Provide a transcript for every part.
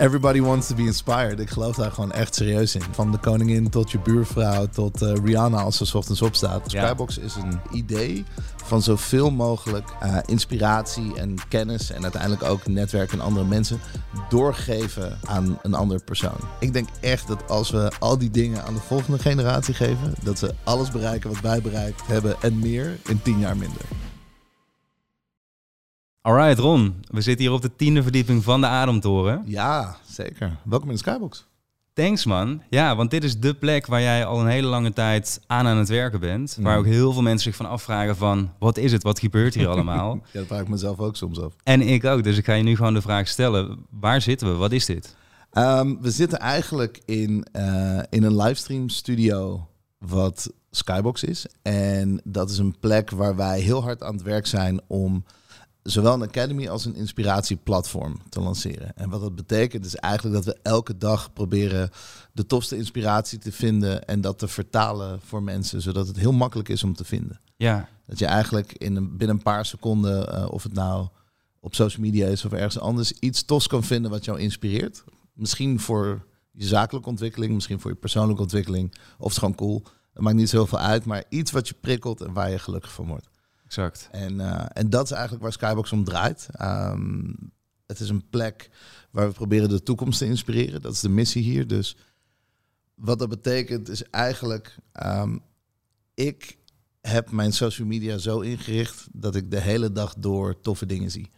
Everybody wants to be inspired. Ik geloof daar gewoon echt serieus in. Van de koningin tot je buurvrouw tot uh, Rihanna als ze ochtends opstaat. Ja. Skybox is een idee van zoveel mogelijk eh, inspiratie en kennis en uiteindelijk ook netwerk en andere mensen doorgeven aan een andere persoon. Ik denk echt dat als we al die dingen aan de volgende generatie geven, dat ze alles bereiken wat wij bereikt hebben en meer in tien jaar minder. Alright, Ron. We zitten hier op de tiende verdieping van de Ademtoren. Ja, zeker. Welkom in de Skybox. Thanks, man. Ja, want dit is de plek waar jij al een hele lange tijd aan aan het werken bent. Waar Mm. ook heel veel mensen zich van afvragen van... wat is het? Wat gebeurt hier allemaal? Ja, dat vraag ik mezelf ook soms af. en ik ook. Dus ik ga je nu gewoon de vraag stellen. Waar zitten we? Wat is dit? Ehm, we zitten eigenlijk in, eh, in een livestream studio wat Skybox is. En dat is een plek waar wij heel hard aan het werk zijn om zowel een academy als een inspiratieplatform te lanceren. En wat dat betekent is eigenlijk dat we elke dag proberen de tofste inspiratie te vinden en dat te vertalen voor mensen, zodat het heel makkelijk is om te vinden. Ja, Dat je eigenlijk in een, binnen een paar seconden, eh, of het nou op social media is of ergens anders, iets tofs kan vinden wat jou inspireert. Misschien voor je zakelijke ontwikkeling, misschien voor je persoonlijke ontwikkeling. Of het gewoon cool. Dat maakt niet zoveel uit, maar iets wat je prikkelt en waar je gelukkig van wordt. Exact. En, eh, en dat is eigenlijk waar Skybox om draait. Ehm, het is een plek waar we proberen de toekomst te inspireren. Dat is de missie hier. Dus wat dat betekent is eigenlijk... ehm, ik heb mijn social media zo ingericht... dat ik de hele dag door toffe dingen zie.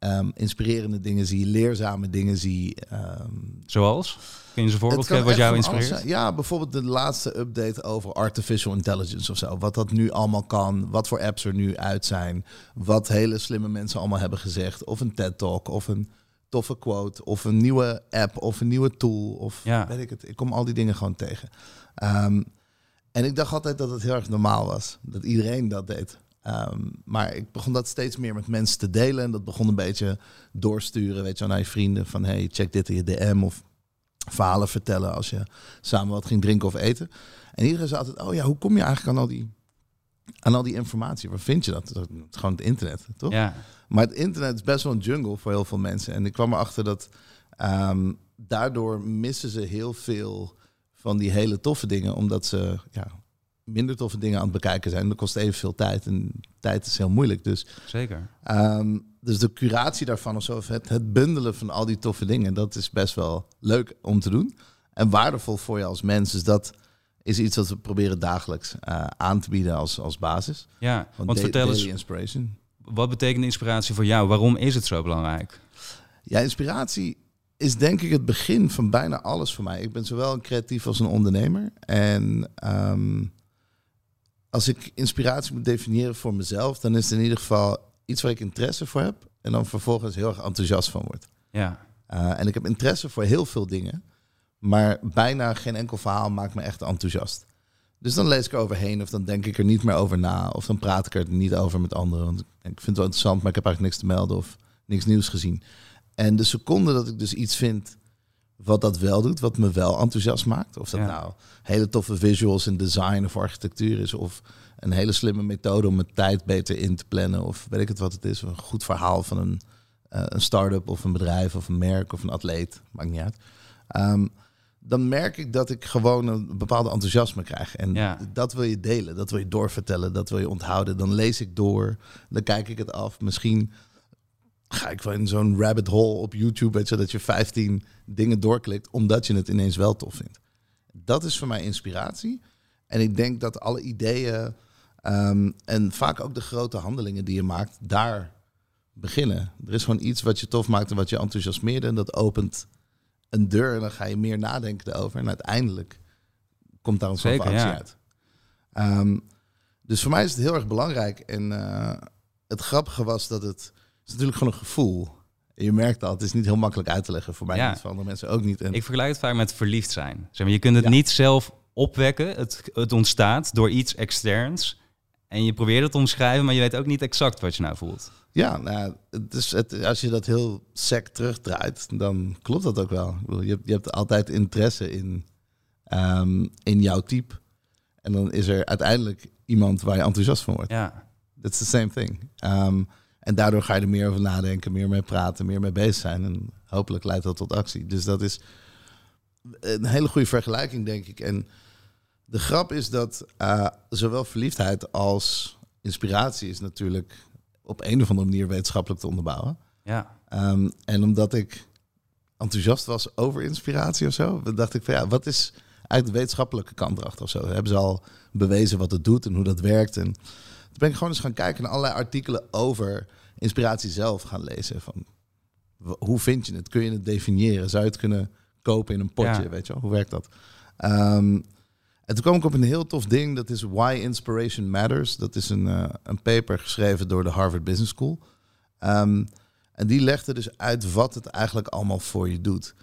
Ehm, inspirerende dingen zie, leerzame dingen zie. ehm, Zoals? Kun je een voorbeeld geven wat jou inspireert? Ja, bijvoorbeeld de laatste update over artificial intelligence of zo. Wat dat nu allemaal kan, wat voor apps er nu uit zijn, wat hele slimme mensen allemaal hebben gezegd. Of een TED-talk, of een toffe quote, of een nieuwe app, of een nieuwe tool, of Ja. weet ik het. Ik kom al die dingen gewoon tegen. Ehm, en ik dacht altijd dat het heel erg normaal was, dat iedereen dat deed. Ehm, maar ik begon dat steeds meer met mensen te delen. En dat begon een beetje doorsturen, weet je, naar je vrienden. Van hey, check dit in je DM. Of verhalen vertellen als je samen wat ging drinken of eten. En iedereen zei altijd, oh ja, hoe kom je eigenlijk aan al die, aan al die informatie? Waar vind je dat? Dat is gewoon het internet, toch? Ja, Maar het internet is best wel een jungle voor heel veel mensen. En ik kwam erachter dat ehm, daardoor missen ze heel veel van die hele toffe dingen. Omdat ze ja, minder toffe dingen aan het bekijken zijn. Dat kost evenveel tijd. En tijd is heel moeilijk. Dus zeker. Ehm, dus de curatie daarvan of zo, of het, het bundelen van al die toffe dingen, dat is best wel leuk om te doen. En waardevol voor je als mens. Dus dat is iets wat we proberen dagelijks eh, aan te bieden als, als basis. Ja, want vertel eens, inspiration. wat betekent inspiratie voor jou? Waarom is het zo belangrijk? Ja, inspiratie is denk ik het begin van bijna alles voor mij. Ik ben zowel een creatief als een ondernemer. En ehm, als ik inspiratie moet definiëren voor mezelf, dan is het in ieder geval iets waar ik interesse voor heb. En dan vervolgens heel erg enthousiast van word. Ja, Uh, en ik heb interesse voor heel veel dingen. Maar bijna geen enkel verhaal maakt me echt enthousiast. Dus dan lees ik er overheen of dan denk ik er niet meer over na. Of dan praat ik er niet over met anderen. Want ik vind het wel interessant, maar ik heb eigenlijk niks te melden of niks nieuws gezien. En de seconde dat ik dus iets vind wat dat wel doet, wat me wel enthousiast maakt. Of dat Ja. nou hele toffe visuals en design of architectuur is. Of een hele slimme methode om mijn tijd beter in te plannen. Of weet ik het wat het is. Een goed verhaal van een, eh, een start-up of een bedrijf of een merk of een atleet. Maakt niet uit. Ehm, dan merk ik dat ik gewoon een bepaalde enthousiasme krijg. En Ja. dat wil je delen, dat wil je doorvertellen, dat wil je onthouden. Dan lees ik door, dan kijk ik het af. Misschien ga ik wel in zo'n rabbit hole op YouTube, weet je, dat je 15 dingen doorklikt, omdat je het ineens wel tof vindt. Dat is voor mij inspiratie. En ik denk dat alle ideeën ehm, en vaak ook de grote handelingen die je maakt, daar beginnen. Er is gewoon iets wat je tof maakt en wat je enthousiasmeert en dat opent een deur en dan ga je meer nadenken erover. En uiteindelijk komt daar een soort actie ja. uit. Ehm, dus voor mij is het heel erg belangrijk. En eh, het grappige was dat het is natuurlijk gewoon een gevoel. Je merkt dat het is niet heel makkelijk uit te leggen. Voor mij Ja. niet, voor andere mensen ook niet. En ik vergelijk het vaak met verliefd zijn. Zeg maar, je kunt het Ja. niet zelf opwekken. Het, het ontstaat door iets externs. En je probeert het te omschrijven, maar je weet ook niet exact wat je nou voelt. Ja, nou, het is, het, als je dat heel sec terugdraait, dan klopt dat ook wel. Ik bedoel, je, hebt, je hebt altijd interesse in, ehm, in jouw type. En dan is er uiteindelijk iemand waar je enthousiast van wordt. Ja, That's the same thing. Ehm, En daardoor ga je er meer over nadenken, meer mee praten, meer mee bezig zijn. En hopelijk leidt dat tot actie. Dus dat is een hele goede vergelijking, denk ik. En de grap is dat uh, zowel verliefdheid als inspiratie is natuurlijk op een of andere manier wetenschappelijk te onderbouwen. Ja. Um, en omdat ik enthousiast was over inspiratie of zo, dacht ik van ja, wat is eigenlijk de wetenschappelijke kant erachter of zo? Hebben ze al bewezen wat het doet en hoe dat werkt? En ben ik gewoon eens gaan kijken naar allerlei artikelen over inspiratie zelf gaan lezen. Van hoe vind je het? Kun je het definiëren? Zou je het kunnen kopen in een potje? Weet je wel? Hoe werkt dat? Um, en toen kwam ik op een heel tof ding. Dat is Why Inspiration Matters. Dat is een, uh, een paper geschreven door de Harvard Business School. Um, en die legde dus uit wat het eigenlijk allemaal voor je doet.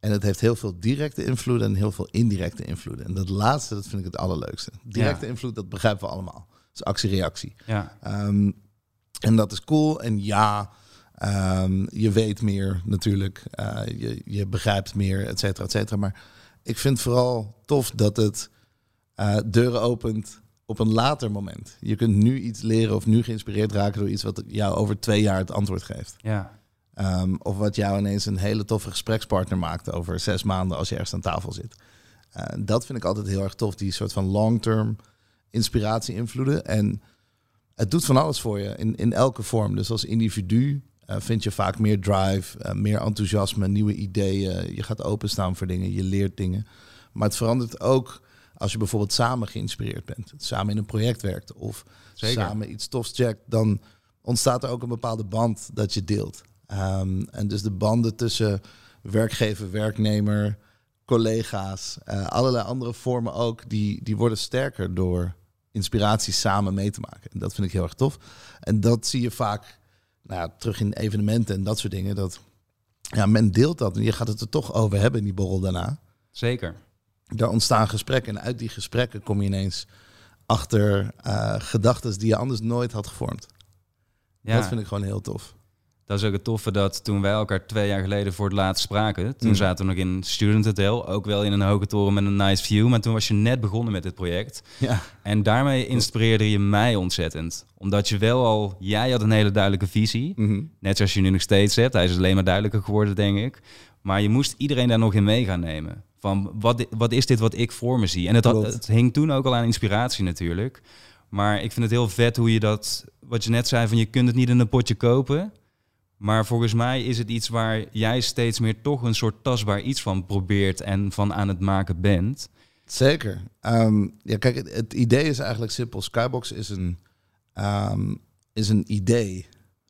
En het heeft heel veel directe invloeden en heel veel indirecte invloeden. En dat laatste, dat vind ik het allerleukste. Directe invloed, dat begrijpen we allemaal. Is actie-reactie. Ja. Um, en dat is cool. En ja, um, je weet meer natuurlijk. Uh, je, je begrijpt meer, et cetera, et cetera. Maar ik vind vooral tof dat het uh, deuren opent op een later moment. Je kunt nu iets leren of nu geïnspireerd raken door iets wat jou over twee jaar het antwoord geeft. Ja. Um, of wat jou ineens een hele toffe gesprekspartner maakt over zes maanden als je ergens aan tafel zit. Uh, dat vind ik altijd heel erg tof, die soort van long-term inspiratie invloeden. En het doet van alles voor je in, in elke vorm. Dus als individu uh, vind je vaak meer drive, uh, meer enthousiasme, nieuwe ideeën. Je gaat openstaan voor dingen, je leert dingen. Maar het verandert ook als je bijvoorbeeld samen geïnspireerd bent, samen in een project werkt of Zeker. samen iets tofs checkt, dan ontstaat er ook een bepaalde band dat je deelt. Um, en dus de banden tussen werkgever, werknemer, collega's, uh, allerlei andere vormen ook, die, die worden sterker door inspiratie samen mee te maken. En dat vind ik heel erg tof. En dat zie je vaak nou ja, terug in evenementen en dat soort dingen. Dat ja, men deelt dat en je gaat het er toch over hebben in die borrel daarna. Zeker daar ontstaan gesprekken. En uit die gesprekken kom je ineens achter uh, gedachten die je anders nooit had gevormd. Ja. Dat vind ik gewoon heel tof. Dat is ook het toffe dat toen wij elkaar twee jaar geleden voor het laatst spraken, toen mm. zaten we nog in Student Hotel, ook wel in een hoge toren met een nice view, maar toen was je net begonnen met dit project. Ja. En daarmee inspireerde je mij ontzettend. Omdat je wel al, jij had een hele duidelijke visie, mm -hmm. net zoals je nu nog steeds hebt. Hij is alleen maar duidelijker geworden, denk ik. Maar je moest iedereen daar nog in mee gaan nemen. Van wat, wat is dit wat ik voor me zie? En het, had, het hing toen ook al aan inspiratie natuurlijk. Maar ik vind het heel vet hoe je dat, wat je net zei, van je kunt het niet in een potje kopen. Maar volgens mij is het iets waar jij steeds meer toch een soort tastbaar iets van probeert en van aan het maken bent. Zeker. Um, ja, kijk, het, het, idee is eigenlijk simpel. Skybox is een, um, is een idee.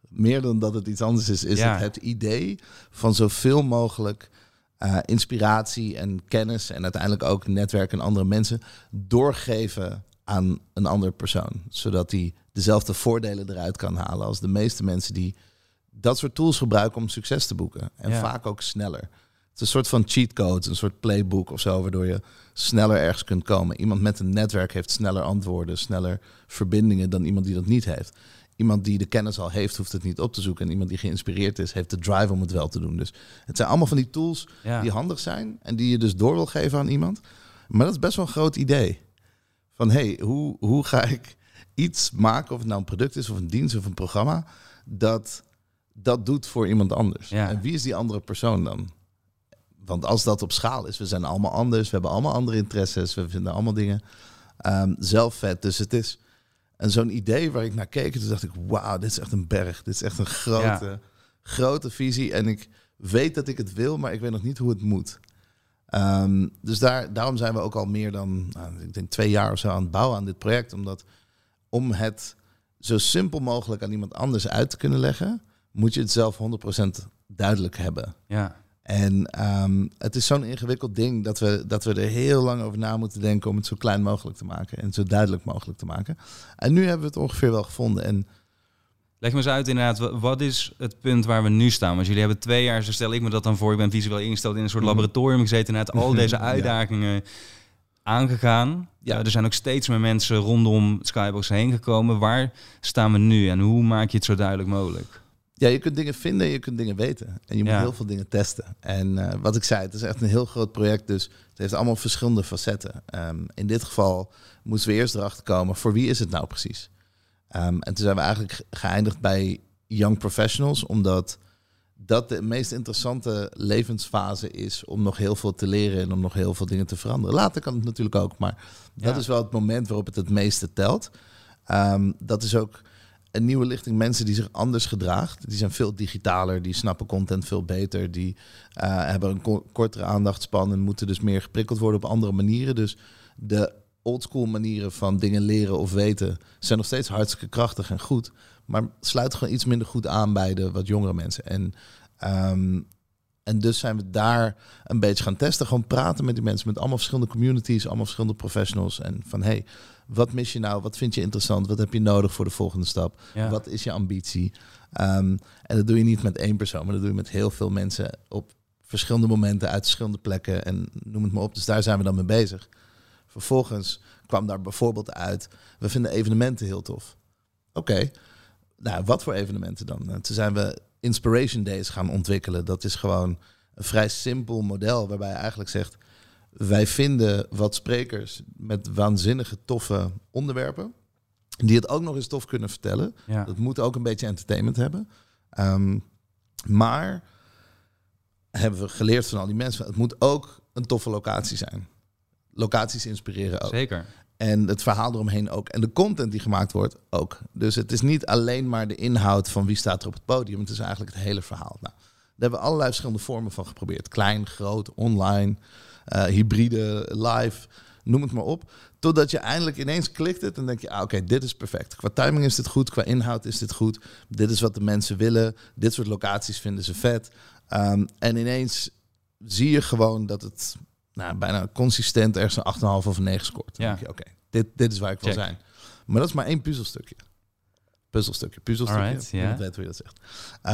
Meer dan dat het iets anders is, is Ja. het het idee van zoveel mogelijk uh, inspiratie en kennis en uiteindelijk ook netwerk en andere mensen doorgeven aan een andere persoon. Zodat hij dezelfde voordelen eruit kan halen als de meeste mensen die dat soort tools gebruiken om succes te boeken. En Ja. vaak ook sneller. Het is een soort van cheat codes, een soort playbook of zo, waardoor je sneller ergens kunt komen. Iemand met een netwerk heeft sneller antwoorden, sneller verbindingen dan iemand die dat niet heeft. Iemand die de kennis al heeft, hoeft het niet op te zoeken. En iemand die geïnspireerd is, heeft de drive om het wel te doen. Dus het zijn allemaal van die tools Ja. die handig zijn en die je dus door wil geven aan iemand. Maar dat is best wel een groot idee. Van hey, hoe, hoe ga ik iets maken, of het nou een product is of een dienst of een programma, dat dat doet voor iemand anders. Ja. En wie is die andere persoon dan? Want als dat op schaal is, we zijn allemaal anders, we hebben allemaal andere interesses, we vinden allemaal dingen ehm, zelf vet. Dus het is en zo'n idee waar ik naar keek, toen dacht ik, wauw, dit is echt een berg. Dit is echt een grote, grote visie. En ik weet dat ik het wil, maar ik weet nog niet hoe het moet. Ehm, dus daar, daarom zijn we ook al meer dan, nou, ik denk twee jaar of zo aan het bouwen aan dit project. Omdat om het zo simpel mogelijk aan iemand anders uit te kunnen leggen, moet je het zelf 100% duidelijk hebben. Ja. En ehm, het is zo'n ingewikkeld ding dat we, dat we er heel lang over na moeten denken om het zo klein mogelijk te maken en zo duidelijk mogelijk te maken. En nu hebben we het ongeveer wel gevonden. En Leg me eens uit inderdaad, wa- wat is het punt waar we nu staan? Want jullie hebben twee jaar, zo stel ik me dat dan voor, ik ben visueel ingesteld in een soort Mhm. laboratorium gezeten en uit al deze Ja. uitdagingen aangegaan. Ja. Ja. er zijn ook steeds meer mensen rondom Skybox heen gekomen. Waar staan we nu en hoe maak je het zo duidelijk mogelijk? Ja, je kunt dingen vinden, je kunt dingen weten. En je moet Ja. heel veel dingen testen. En eh, wat ik zei, het is echt een heel groot project, dus het heeft allemaal verschillende facetten. Ehm, in dit geval moesten we eerst erachter komen, voor wie is het nou precies? Ehm, en toen zijn we eigenlijk ge- geëindigd bij young professionals, omdat dat de meest interessante levensfase is om nog heel veel te leren en om nog heel veel dingen te veranderen. Later kan het natuurlijk ook, maar dat is wel het moment waarop het het meeste telt. Ehm, dat is ook een nieuwe lichting mensen die zich anders gedraagt. Die zijn veel digitaler, die snappen content veel beter, die uh, hebben een kortere aandachtspan en moeten dus meer geprikkeld worden op andere manieren. Dus de oldschool manieren van dingen leren of weten zijn nog steeds hartstikke krachtig en goed, maar sluiten gewoon iets minder goed aan bij de wat jongere mensen. En um, en dus zijn we daar een beetje gaan testen. Gewoon praten met die mensen, met allemaal verschillende communities, allemaal verschillende professionals. En van hey, wat mis je nou? Wat vind je interessant? Wat heb je nodig voor de volgende stap? Wat is je ambitie? Ehm, en dat doe je niet met één persoon, maar dat doe je met heel veel mensen op verschillende momenten uit verschillende plekken en noem het maar op. Dus daar zijn we dan mee bezig. Vervolgens kwam daar bijvoorbeeld uit, we vinden evenementen heel tof. Oké, nou wat voor evenementen dan? Nou, toen zijn we Inspiration Days gaan ontwikkelen. Dat is gewoon een vrij simpel model waarbij je eigenlijk zegt: wij vinden wat sprekers met waanzinnige toffe onderwerpen. Die het ook nog eens tof kunnen vertellen. Ja. Dat moet ook een beetje entertainment hebben. Ehm, maar hebben we geleerd van al die mensen. Het moet ook een toffe locatie zijn. Locaties inspireren ook. Zeker. En het verhaal eromheen ook. En de content die gemaakt wordt ook. Dus het is niet alleen maar de inhoud van wie staat er op het podium. Het is eigenlijk het hele verhaal. Nou, daar hebben we allerlei verschillende vormen van geprobeerd. Klein, groot, online, hybride, live, noem het maar op. Totdat je eindelijk ineens klikt het en denk je, ah, oké, dit is perfect. Qua timing is dit goed, qua inhoud is dit goed. Dit is wat de mensen willen. Dit soort locaties vinden ze vet. Um, en ineens zie je gewoon dat het nou, bijna consistent ergens een 8,5 of een 9 scoort. Dan ja. denk je, oké, dit, dit is waar ik wil zijn. Maar dat is maar één puzzelstukje. Puzzelstukje, puzzelstukje. Alright, yeah. weet hoe je dat zegt.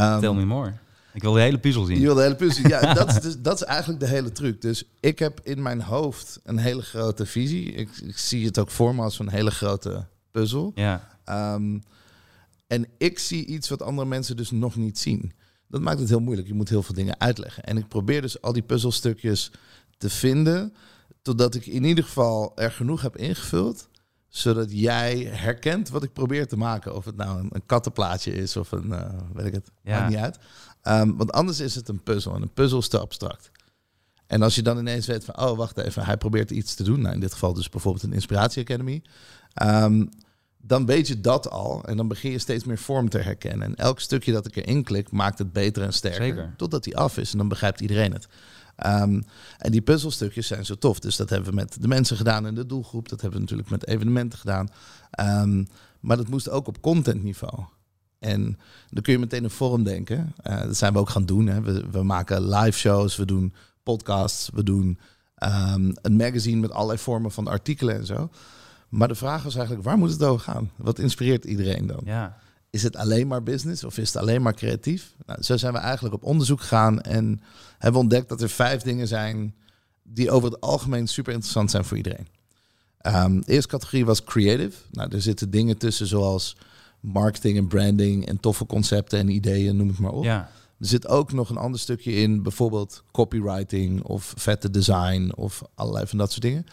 Um, Tell me more. Ik wil de hele puzzel zien. Je wil de hele puzzel Ja, dat is, dus, dat is eigenlijk de hele truc. Dus ik heb in mijn hoofd een hele grote visie. Ik, ik zie het ook voor me als een hele grote puzzel. Ja. Um, en ik zie iets wat andere mensen dus nog niet zien. Dat maakt het heel moeilijk. Je moet heel veel dingen uitleggen. En ik probeer dus al die puzzelstukjes te vinden. Totdat ik in ieder geval er genoeg heb ingevuld. Zodat jij herkent wat ik probeer te maken. Of het nou een, kattenplaatje is of een, uh, weet ik het, ja. maakt niet uit. Um, want anders is het een puzzel. En een puzzel is te abstract. En als je dan ineens weet van, oh wacht even, hij probeert iets te doen. Nou, in dit geval dus bijvoorbeeld een Inspiratie Academy. Um, dan weet je dat al. En dan begin je steeds meer vorm te herkennen. En elk stukje dat ik erin klik, maakt het beter en sterker. Zeker. Totdat hij af is. En dan begrijpt iedereen het. Um, en die puzzelstukjes zijn zo tof. Dus dat hebben we met de mensen gedaan in de doelgroep. Dat hebben we natuurlijk met evenementen gedaan. Um, maar dat moest ook op contentniveau. En dan kun je meteen een vorm denken. Uh, dat zijn we ook gaan doen. Hè. We, we, maken live shows, we doen podcasts, we doen um, een magazine met allerlei vormen van artikelen en zo. Maar de vraag was eigenlijk, waar moet het over gaan? Wat inspireert iedereen dan? Ja. Is het alleen maar business of is het alleen maar creatief? Nou, zo zijn we eigenlijk op onderzoek gegaan en hebben ontdekt dat er vijf dingen zijn die over het algemeen super interessant zijn voor iedereen. Um, de eerste categorie was creative. Nou, er zitten dingen tussen zoals marketing en branding en toffe concepten en ideeën, noem het maar op. Ja. Er zit ook nog een ander stukje in, bijvoorbeeld copywriting of vette design of allerlei van dat soort dingen.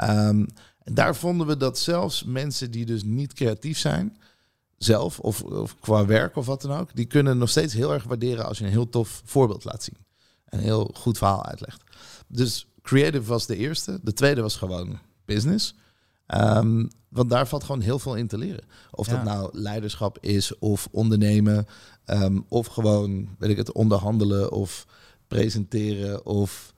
Um, en daar vonden we dat zelfs mensen die dus niet creatief zijn, zelf of, of, qua werk of wat dan ook, die kunnen nog steeds heel erg waarderen als je een heel tof voorbeeld laat zien. Een heel goed verhaal uitlegt. Dus creative was de eerste. De tweede was gewoon business. Um, want daar valt gewoon heel veel in te leren. Of dat nou leiderschap is, of ondernemen, um, of gewoon, weet ik het, onderhandelen of presenteren of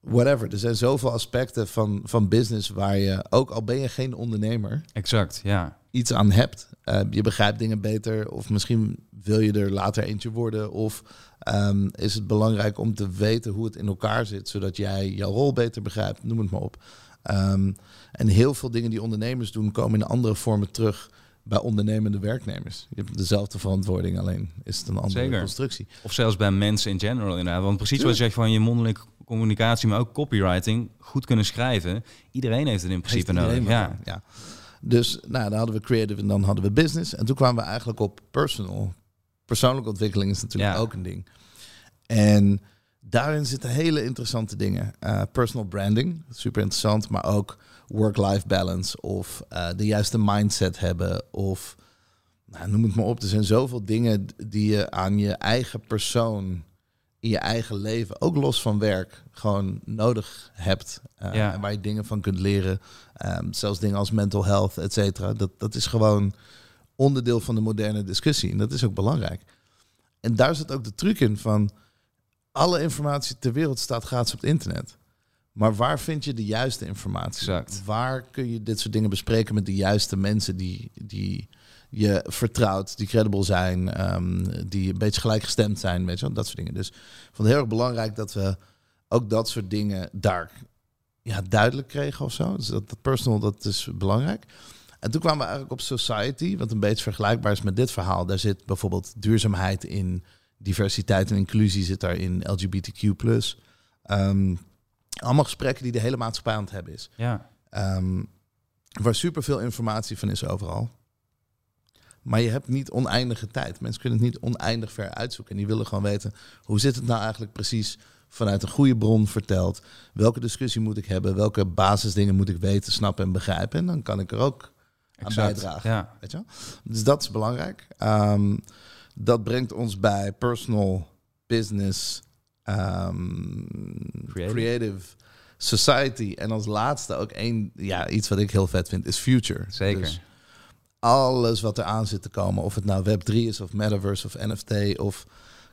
whatever. Er zijn zoveel aspecten van, van business waar je, ook al ben je geen ondernemer, exact, ja. iets aan hebt. Uh, je begrijpt dingen beter, of misschien wil je er later eentje worden, of um, is het belangrijk om te weten hoe het in elkaar zit, zodat jij jouw rol beter begrijpt, noem het maar op. Um, en heel veel dingen die ondernemers doen, komen in andere vormen terug bij ondernemende werknemers. Je hebt dezelfde verantwoording, alleen is het een andere Zeker. constructie. Of zelfs bij mensen in general inderdaad. Want precies wat je zegt van je mondelijke communicatie, maar ook copywriting, goed kunnen schrijven. Iedereen heeft het in principe nodig. Ja. ja. Dus nou, dan hadden we creative en dan hadden we business. En toen kwamen we eigenlijk op personal. Persoonlijke ontwikkeling is natuurlijk ook een ding. En daarin zitten hele interessante dingen. Uh, personal branding, super interessant, maar ook work-life balance of uh, de juiste mindset hebben of nou, noem het maar op. Er zijn zoveel dingen die je aan je eigen persoon in je eigen leven, ook los van werk, gewoon nodig hebt. Uh, Ja. En waar je dingen van kunt leren. Ehm, zelfs dingen als mental health, et cetera. Dat, dat is gewoon onderdeel van de moderne discussie. En dat is ook belangrijk. En daar zit ook de truc in van... alle informatie ter wereld staat gratis op het internet. Maar waar vind je de juiste informatie? Exact. Waar kun je dit soort dingen bespreken met de juiste mensen die, die je vertrouwt, die credible zijn, ehm, die een beetje gelijkgestemd zijn, weet je wel, dat soort dingen. Dus ik vond het heel erg belangrijk dat we ook dat soort dingen daar ja, duidelijk kregen of zo. Dus dat, dat personal, dat is belangrijk. En toen kwamen we eigenlijk op society, wat een beetje vergelijkbaar is met dit verhaal. Daar zit bijvoorbeeld duurzaamheid in, diversiteit en inclusie zit daarin, LGBTQ+. Ehm, allemaal gesprekken die de hele maatschappij aan het hebben is. Ja, Ehm, waar superveel informatie van is overal. Maar je hebt niet oneindige tijd. Mensen kunnen het niet oneindig ver uitzoeken. En die willen gewoon weten, hoe zit het nou eigenlijk precies vanuit een goede bron verteld? Welke discussie moet ik hebben? Welke basisdingen moet ik weten, snappen en begrijpen? En dan kan ik er ook aan bijdragen. Ja, Weet je? Dus dat is belangrijk. Ehm, dat brengt ons bij personal, business, ehm, Creative. creative. society. En als laatste ook één, ja, iets wat ik heel vet vind, is future. zeker. Dus alles wat er aan zit te komen, of het nou Web3 is, of Metaverse, of NFT, of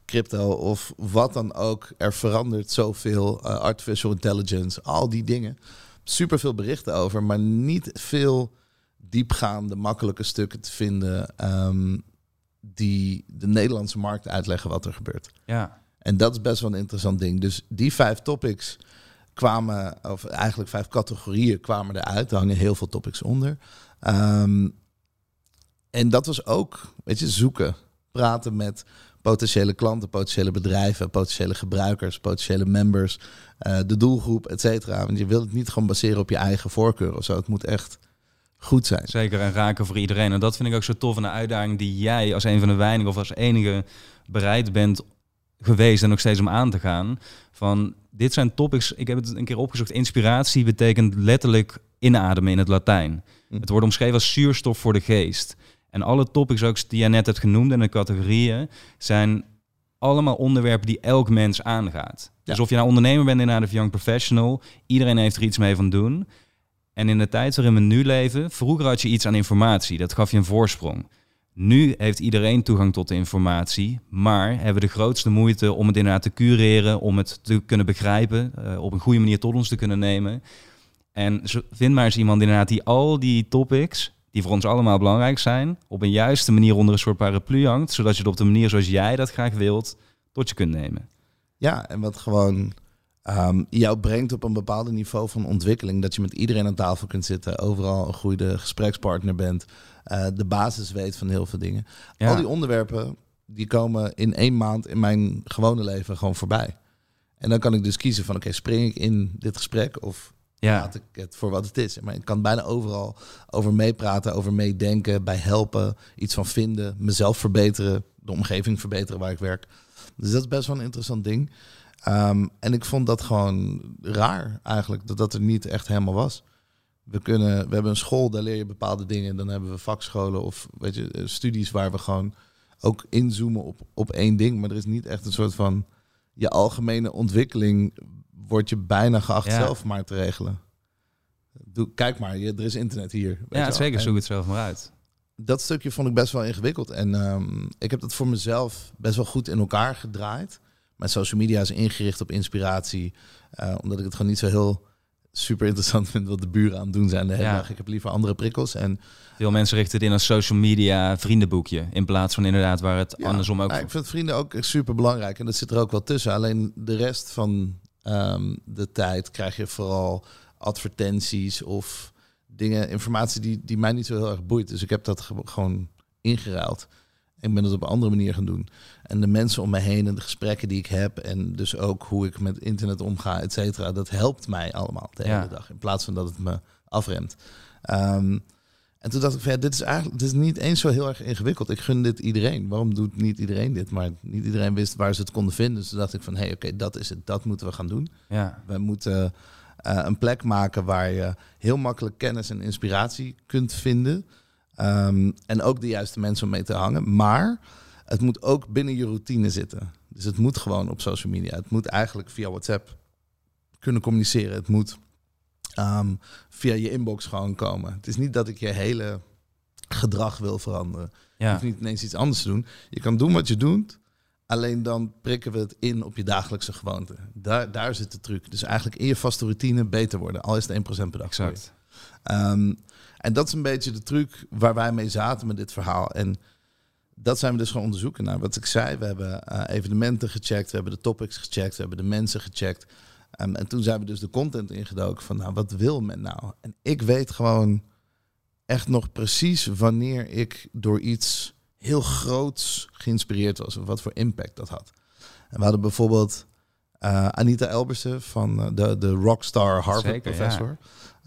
crypto, of wat dan ook. Er verandert zoveel, eh, artificial intelligence, al die dingen. Super veel berichten over, maar niet veel diepgaande, makkelijke stukken te vinden ehm, die de Nederlandse markt uitleggen wat er gebeurt. ja. En dat is best wel een interessant ding. Dus die vijf topics kwamen, of eigenlijk vijf categorieën kwamen eruit. Er hangen heel veel topics onder. Ehm, en dat was ook, weet je, zoeken. Praten met potentiële klanten, potentiële bedrijven, potentiële gebruikers, potentiële members, eh, de doelgroep, et cetera. Want je wilt het niet gewoon baseren op je eigen voorkeur of zo. Het moet echt goed zijn. Zeker en raken voor iedereen. En dat vind ik ook zo tof aan de uitdaging die jij als een van de weinigen of als enige bereid bent geweest en nog steeds om aan te gaan. Van dit zijn topics, ik heb het een keer opgezocht. Inspiratie betekent letterlijk inademen in het Latijn. Hm. Het wordt omschreven als zuurstof voor de geest. En alle topics ook die jij net hebt genoemd in de categorieën zijn allemaal onderwerpen die elk mens aangaat. Dus of je nou ondernemer bent inderdaad of young professional, iedereen heeft er iets mee van doen. En in de tijd waarin we nu leven, vroeger had je iets aan informatie, dat gaf je een voorsprong. Nu heeft iedereen toegang tot de informatie, maar hebben we de grootste moeite om het inderdaad te cureren, om het te kunnen begrijpen, eh, op een goede manier tot ons te kunnen nemen. En vind maar eens iemand inderdaad die al die topics, die voor ons allemaal belangrijk zijn, op een juiste manier onder een soort paraplu hangt, zodat je het op de manier zoals jij dat graag wilt, tot je kunt nemen. Ja, en wat gewoon ehm, jou brengt op een bepaald niveau van ontwikkeling. Dat je met iedereen aan tafel kunt zitten, overal een goede gesprekspartner bent, eh, de basis weet van heel veel dingen. Ja. Al die onderwerpen die komen in één maand in mijn gewone leven gewoon voorbij. En dan kan ik dus kiezen van oké, spring ik in dit gesprek of Ja, laat ik het voor wat het is. Maar ik kan bijna overal over meepraten, over meedenken, bij helpen, iets van vinden, mezelf verbeteren, de omgeving verbeteren waar ik werk. Dus dat is best wel een interessant ding. Ehm, en ik vond dat gewoon raar eigenlijk, dat dat er niet echt helemaal was. We, kunnen, we hebben een school, daar leer je bepaalde dingen. Dan hebben we vakscholen of weet je, eh, studies waar we gewoon ook inzoomen op, op één ding. Maar er is niet echt een soort van je algemene ontwikkeling wordt je bijna geacht Ja. zelf maar te regelen. Doe, kijk maar, je, er is internet hier. weet ja zeker, zoek het zelf maar uit. Dat stukje vond ik best wel ingewikkeld. En ehm, ik heb dat voor mezelf best wel goed in elkaar gedraaid. Mijn social media is ingericht op inspiratie. eh, omdat ik het gewoon niet zo heel super interessant vind wat de buren aan het doen zijn de hele Ja. dag. Ik heb liever andere prikkels. En Veel mensen richten het in als social media vriendenboekje. In plaats van inderdaad waar het Ja, andersom ook... ik vind vrienden ook super belangrijk en dat zit er ook wel tussen. Alleen de rest van ehm, de tijd krijg je vooral advertenties of dingen, informatie die, die mij niet zo heel erg boeit. Dus ik heb dat ge- gewoon ingeruild. Ik ben het op een andere manier gaan doen. En de mensen om me heen en de gesprekken die ik heb en dus ook hoe ik met internet omga, et cetera, dat helpt mij allemaal de Ja. hele dag. In plaats van dat het me afremt. Ehm, en toen dacht ik, van, ja, dit is eigenlijk dit is niet eens zo heel erg ingewikkeld. Ik gun dit iedereen. Waarom doet niet iedereen dit? Maar niet iedereen wist waar ze het konden vinden. Dus toen dacht ik van, hé, hey, oké, dat is het. Dat moeten we gaan doen. Ja, We moeten eh, een plek maken waar je heel makkelijk kennis en inspiratie kunt vinden. Ehm, en ook de juiste mensen om mee te hangen. Maar het moet ook binnen je routine zitten. Dus het moet gewoon op social media. Het moet eigenlijk via WhatsApp kunnen communiceren. Het moet ehm, via je inbox gewoon komen. Het is niet dat ik je hele gedrag wil veranderen. Je hoeft niet ineens iets anders te doen. Je kan doen wat je doet. Alleen dan prikken we het in op je dagelijkse gewoonte. Daar, daar zit de truc. Dus eigenlijk in je vaste routine beter worden. Al is het 1% per dag. Exact. Um, en dat is een beetje de truc waar wij mee zaten met dit verhaal. En dat zijn we dus gaan onderzoeken naar. Wat ik zei, we hebben uh, evenementen gecheckt, we hebben de topics gecheckt, we hebben de mensen gecheckt. Um, en toen zijn we dus de content ingedoken van, nou, wat wil men nou? En ik weet gewoon echt nog precies wanneer ik door iets heel groots geïnspireerd was. Of wat voor impact dat had. En we hadden bijvoorbeeld uh, Anita Elbersen van uh, de, de rockstar Harvard professor.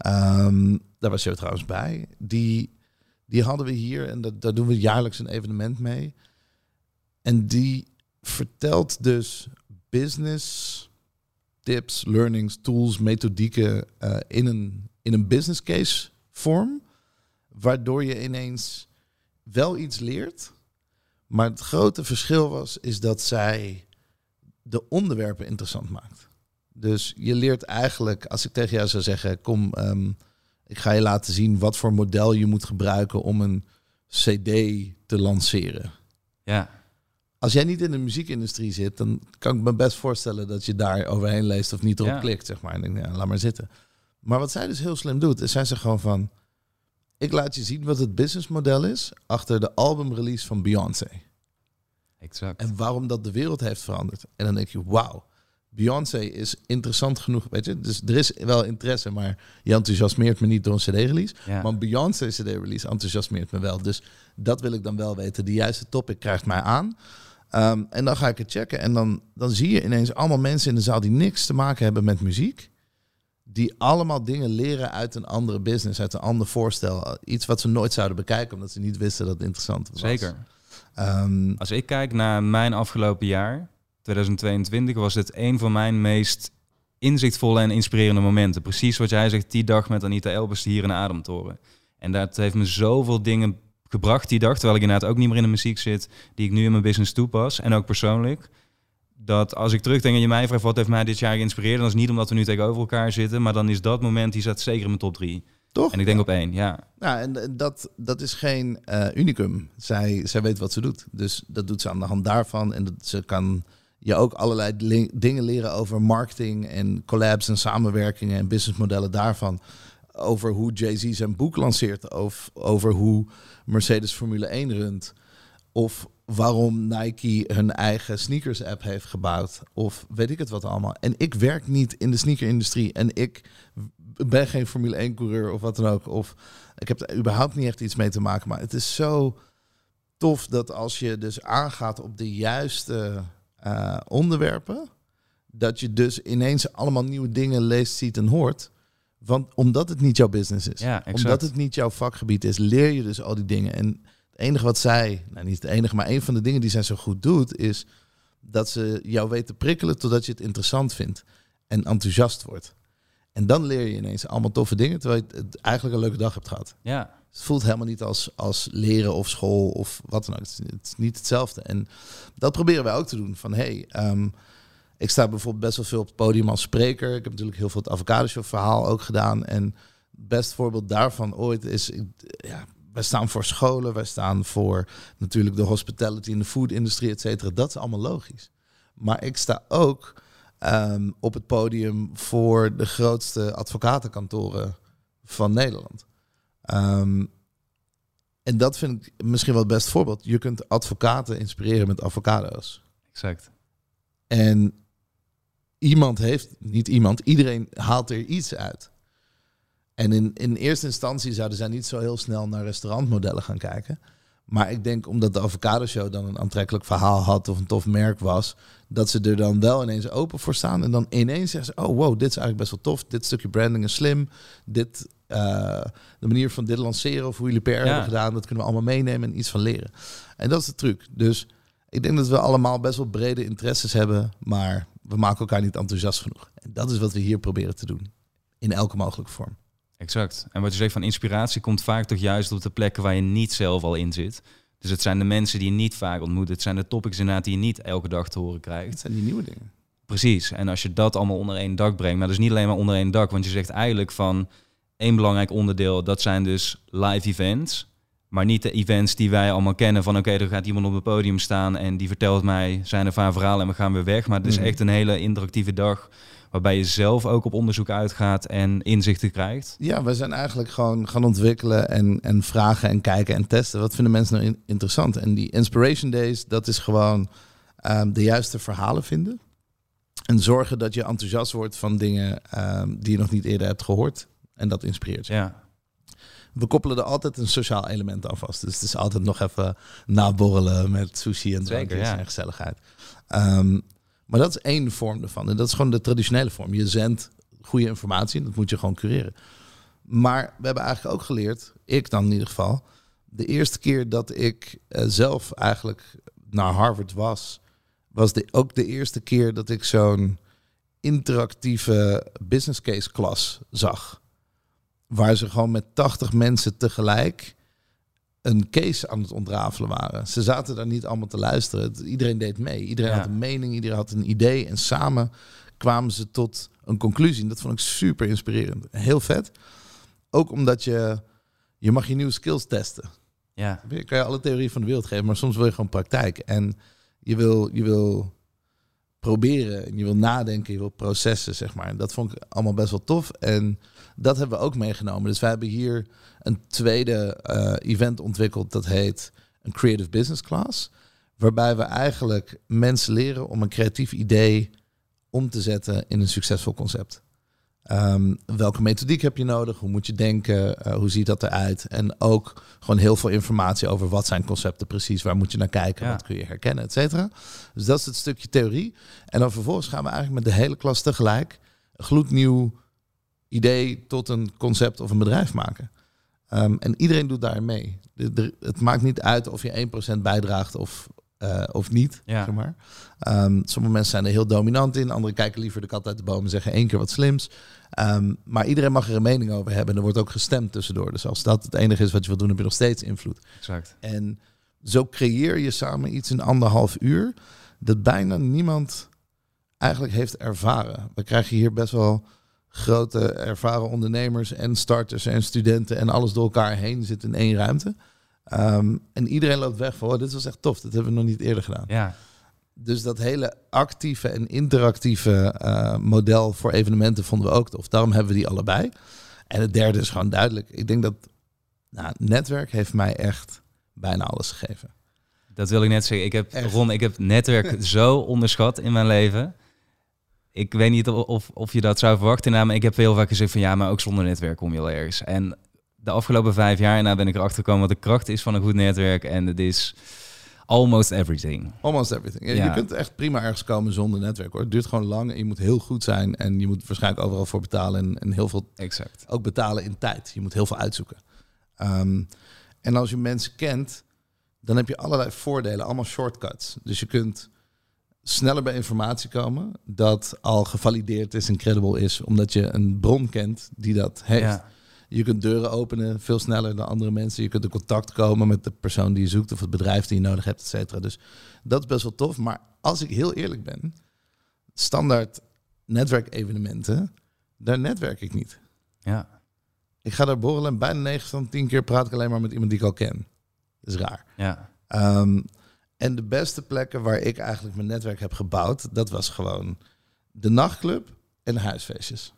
Um, daar was je trouwens bij. Die, die hadden we hier en dat, daar doen we jaarlijks een evenement mee. En die vertelt dus business tips, learnings, tools, methodieken uh, in, een, in een business case vorm. Waardoor je ineens wel iets leert. Maar het grote verschil was, is dat zij de onderwerpen interessant maakt. Dus je leert eigenlijk, als ik tegen jou zou zeggen, kom, um, ik ga je laten zien wat voor model je moet gebruiken om een CD te lanceren. Ja. Als jij niet in de muziekindustrie zit, dan kan ik me best voorstellen dat je daar overheen leest of niet erop klikt, zeg maar. En denk, ja, laat maar zitten. Maar wat zij dus heel slim doet, is zij zegt gewoon van, ik laat je zien wat het businessmodel is achter de albumrelease van Beyoncé. Exact. En waarom dat de wereld heeft veranderd. En dan denk je, wauw, Beyoncé is interessant genoeg. Weet je, dus er is wel interesse, maar je enthousiasmeert me niet door een CD-release. Maar Beyoncé CD-release enthousiasmeert me wel. Dus dat wil ik dan wel weten. De juiste topic krijgt mij aan. Ehm, en dan ga ik het checken. En dan, dan zie je ineens allemaal mensen in de zaal die niks te maken hebben met muziek. Die allemaal dingen leren uit een andere business, uit een ander voorstel. Iets wat ze nooit zouden bekijken, omdat ze niet wisten dat het interessant was. Zeker. Um, Als ik kijk naar mijn afgelopen jaar, 2022, was het een van mijn meest inzichtvolle en inspirerende momenten. Precies wat jij zegt, die dag met Anita Elbers hier in de Ademtoren. En dat heeft me zoveel dingen gebracht die dag, terwijl ik inderdaad ook niet meer in de muziek zit, die ik nu in mijn business toepas en ook persoonlijk. Dat als ik terugdenk en je mij vraagt wat heeft mij dit jaar geïnspireerd, dan is niet omdat we nu tegenover elkaar zitten, maar dan is dat moment, die zat zeker in mijn top drie. Toch? En ik denk op één, ja. Ja, en dat, dat is geen uh, unicum. Zij, zij weet wat ze doet. Dus dat doet ze aan de hand daarvan. En dat, ze kan je ook allerlei dingen leren over marketing en collabs en samenwerkingen en businessmodellen daarvan. Over hoe Jay-Z zijn boek lanceert. Of over hoe Mercedes Formule 1 runt. Of waarom Nike hun eigen sneakers app heeft gebouwd. Of weet ik het wat allemaal. En ik werk niet in de sneakerindustrie. En ik ben geen Formule 1 coureur of wat dan ook. Of ik heb er überhaupt niet echt iets mee te maken. Maar het is zo tof dat als je dus aangaat op de juiste uh, onderwerpen, dat je dus ineens allemaal nieuwe dingen leest, ziet en hoort. Want omdat het niet jouw business is, ja, omdat het niet jouw vakgebied is, leer je dus al die dingen. En het enige wat zij, nou niet het enige, maar een van de dingen die zij zo goed doet, is dat ze jou weet te prikkelen totdat je het interessant vindt en enthousiast wordt. En dan leer je ineens allemaal toffe dingen, terwijl je het eigenlijk een leuke dag hebt gehad. Ja. Het voelt helemaal niet als, als leren of school of wat dan ook. Het is, niet hetzelfde. En dat proberen wij ook te doen. Van hey, um, ik sta bijvoorbeeld best wel veel op het podium als spreker. Ik heb natuurlijk heel veel het avocado ook gedaan. En het beste voorbeeld daarvan ooit is, ja, wij staan voor scholen, wij staan voor natuurlijk de hospitality en de food industrie, et cetera. Dat is allemaal logisch. Maar ik sta ook um, op het podium voor de grootste advocatenkantoren van Nederland. Um, en dat vind ik misschien wel het beste voorbeeld. Je kunt advocaten inspireren met avocado's. Exact. En iemand heeft, niet iemand, iedereen haalt er iets uit. En in, in eerste instantie zouden zij niet zo heel snel naar restaurantmodellen gaan kijken. Maar ik denk omdat de Avocado Show dan een aantrekkelijk verhaal had of een tof merk was, dat ze er dan wel ineens open voor staan. En dan ineens zeggen ze, oh wow, dit is eigenlijk best wel tof. Dit stukje branding is slim. Dit, uh, de manier van dit lanceren of hoe jullie PR hebben gedaan, dat kunnen we allemaal meenemen en iets van leren. En dat is de truc. Dus ik denk dat we allemaal best wel brede interesses hebben, maar we maken elkaar niet enthousiast genoeg. En dat is wat we hier proberen te doen. In elke mogelijke vorm. Exact. En wat je zegt van inspiratie komt vaak toch juist op de plekken waar je niet zelf al in zit. Dus het zijn de mensen die je niet vaak ontmoet. Het zijn de topics inderdaad die je niet elke dag te horen krijgt. Het zijn die nieuwe dingen. Precies. En als je dat allemaal onder één dak brengt, maar dus niet alleen maar onder één dak, want je zegt eigenlijk van één belangrijk onderdeel, dat zijn dus live events. Maar niet de events die wij allemaal kennen van oké, er gaat iemand op het podium staan en die vertelt mij zijn of haar verhaal en we gaan weer weg. Maar het is Mhm. echt een hele interactieve dag waarbij je zelf ook op onderzoek uitgaat en inzichten krijgt. Ja, we zijn eigenlijk gewoon gaan ontwikkelen en, en vragen en kijken en testen. Wat vinden mensen nou in- interessant? En die Inspiration Days, dat is gewoon ehm, de juiste verhalen vinden. En zorgen dat je enthousiast wordt van dingen ehm, die je nog niet eerder hebt gehoord. En dat inspireert je. Ja, We koppelen er altijd een sociaal element aan vast. Dus het is altijd nog even naborrelen met sushi en drankjes ja. en gezelligheid. Ehm, maar dat is één vorm ervan. En dat is gewoon de traditionele vorm. Je zendt goede informatie en dat moet je gewoon cureren. Maar we hebben eigenlijk ook geleerd, ik dan in ieder geval, de eerste keer dat ik eh, zelf eigenlijk naar Harvard was, was ook de eerste keer dat ik zo'n interactieve business case klas zag. Waar ze gewoon met 80 mensen tegelijk een case aan het ontrafelen waren. Ze zaten daar niet allemaal te luisteren. Iedereen deed mee. Iedereen Ja. had een mening, iedereen had een idee. En samen kwamen ze tot een conclusie. En dat vond ik super inspirerend. Heel vet. Ook omdat je, je mag je nieuwe skills testen. ja, Je kan je alle theorie van de wereld geven, maar soms wil je gewoon praktijk. En je wil, je wil proberen, en je wil nadenken, je wil processen, zeg maar. En dat vond ik allemaal best wel tof. En dat hebben we ook meegenomen. Dus wij hebben hier een tweede eh, event ontwikkeld, dat heet een Creative Business Class. Waarbij we eigenlijk mensen leren om een creatief idee om te zetten in een succesvol concept. Ehm, welke methodiek heb je nodig? Hoe moet je denken? Eh, hoe ziet dat eruit? En ook gewoon heel veel informatie over wat zijn concepten precies, waar moet je naar kijken, Ja. wat kun je herkennen, et cetera. Dus dat is het stukje theorie. En dan vervolgens gaan we eigenlijk met de hele klas tegelijk een gloednieuw idee tot een concept of een bedrijf maken. Ehm, en iedereen doet daar mee. De- de- het maakt niet uit of je 1% bijdraagt of, eh, of niet. Ja. Zeg maar. Ehm, sommige mensen zijn er heel dominant in. Anderen kijken liever de kat uit de boom en zeggen één keer wat slims. Ehm, maar iedereen mag er een mening over hebben. En er wordt ook gestemd tussendoor. Dus als dat het enige is wat je wil doen, heb je nog steeds invloed. exact. En zo creëer je samen iets in anderhalf uur dat bijna niemand eigenlijk heeft ervaren. We krijgen hier best wel grote ervaren ondernemers en starters en studenten en alles door elkaar heen zit in één ruimte. Ehm, en iedereen loopt weg van, oh, dit was echt tof, dit hebben we nog niet eerder gedaan. Ja, Dus dat hele actieve en interactieve eh, model voor evenementen vonden we ook tof. Daarom hebben we die allebei. En het derde is gewoon duidelijk. Ik denk dat nou, netwerk heeft mij echt bijna alles gegeven. dat wil ik net zeggen. Ik heb, Echt. Ron, ik heb netwerk zo onderschat in mijn leven. Ik weet niet of, je dat zou verwachten. Nou, maar ik heb heel vaak gezegd van ja, maar ook zonder netwerk kom je wel ergens. En de afgelopen vijf jaar nou ben ik erachter gekomen wat de kracht is van een goed netwerk. En het is almost everything. Almost everything. Ja, Ja. Je kunt echt prima ergens komen zonder netwerk hoor. Het duurt gewoon lang en je moet heel goed zijn. En je moet waarschijnlijk overal voor betalen. En, en heel veel Exact. ook betalen in tijd. Je moet heel veel uitzoeken. Ehm, en als je mensen kent, dan heb je allerlei voordelen, allemaal shortcuts. Dus je kunt sneller bij informatie komen dat al gevalideerd is en credible is, omdat je een bron kent die dat heeft. Ja. Je kunt deuren openen veel sneller dan andere mensen. Je kunt in contact komen met de persoon die je zoekt of het bedrijf die je nodig hebt, et cetera. Dus dat is best wel tof. Maar als ik heel eerlijk ben, standaard netwerkevenementen, daar netwerk ik niet. ja. Ik ga daar borrelen en bijna 9 van 10 keer praat ik alleen maar met iemand die ik al ken. Dat is raar. Ja. Ehm, en de beste plekken waar ik eigenlijk mijn netwerk heb gebouwd, dat was gewoon de nachtclub en de huisfeestjes.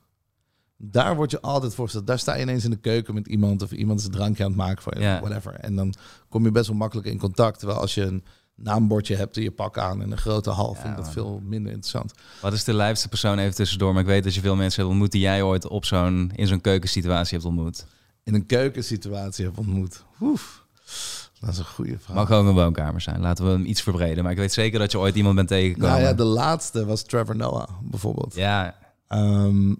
Daar word je altijd voorgesteld. Daar sta je ineens in de keuken met iemand of iemand is een drankje aan het maken voor je, whatever. En dan kom je best wel makkelijk in contact. Terwijl als je een naambordje hebt en je pak aan en een grote hal, Ja, vind ik dat veel minder interessant. Wat is de lijfste persoon even tussendoor? Maar ik weet dat je veel mensen hebt ontmoet die jij ooit op zo'n, in zo'n keukensituatie hebt ontmoet. In een keukensituatie heb ontmoet. Oef, dat is een goede vraag. Mag ook een woonkamer zijn. Laten we hem iets verbreden. Maar ik weet zeker dat je ooit iemand bent tegengekomen. Nou ja, de laatste was Trevor Noah bijvoorbeeld. ja, Ehm,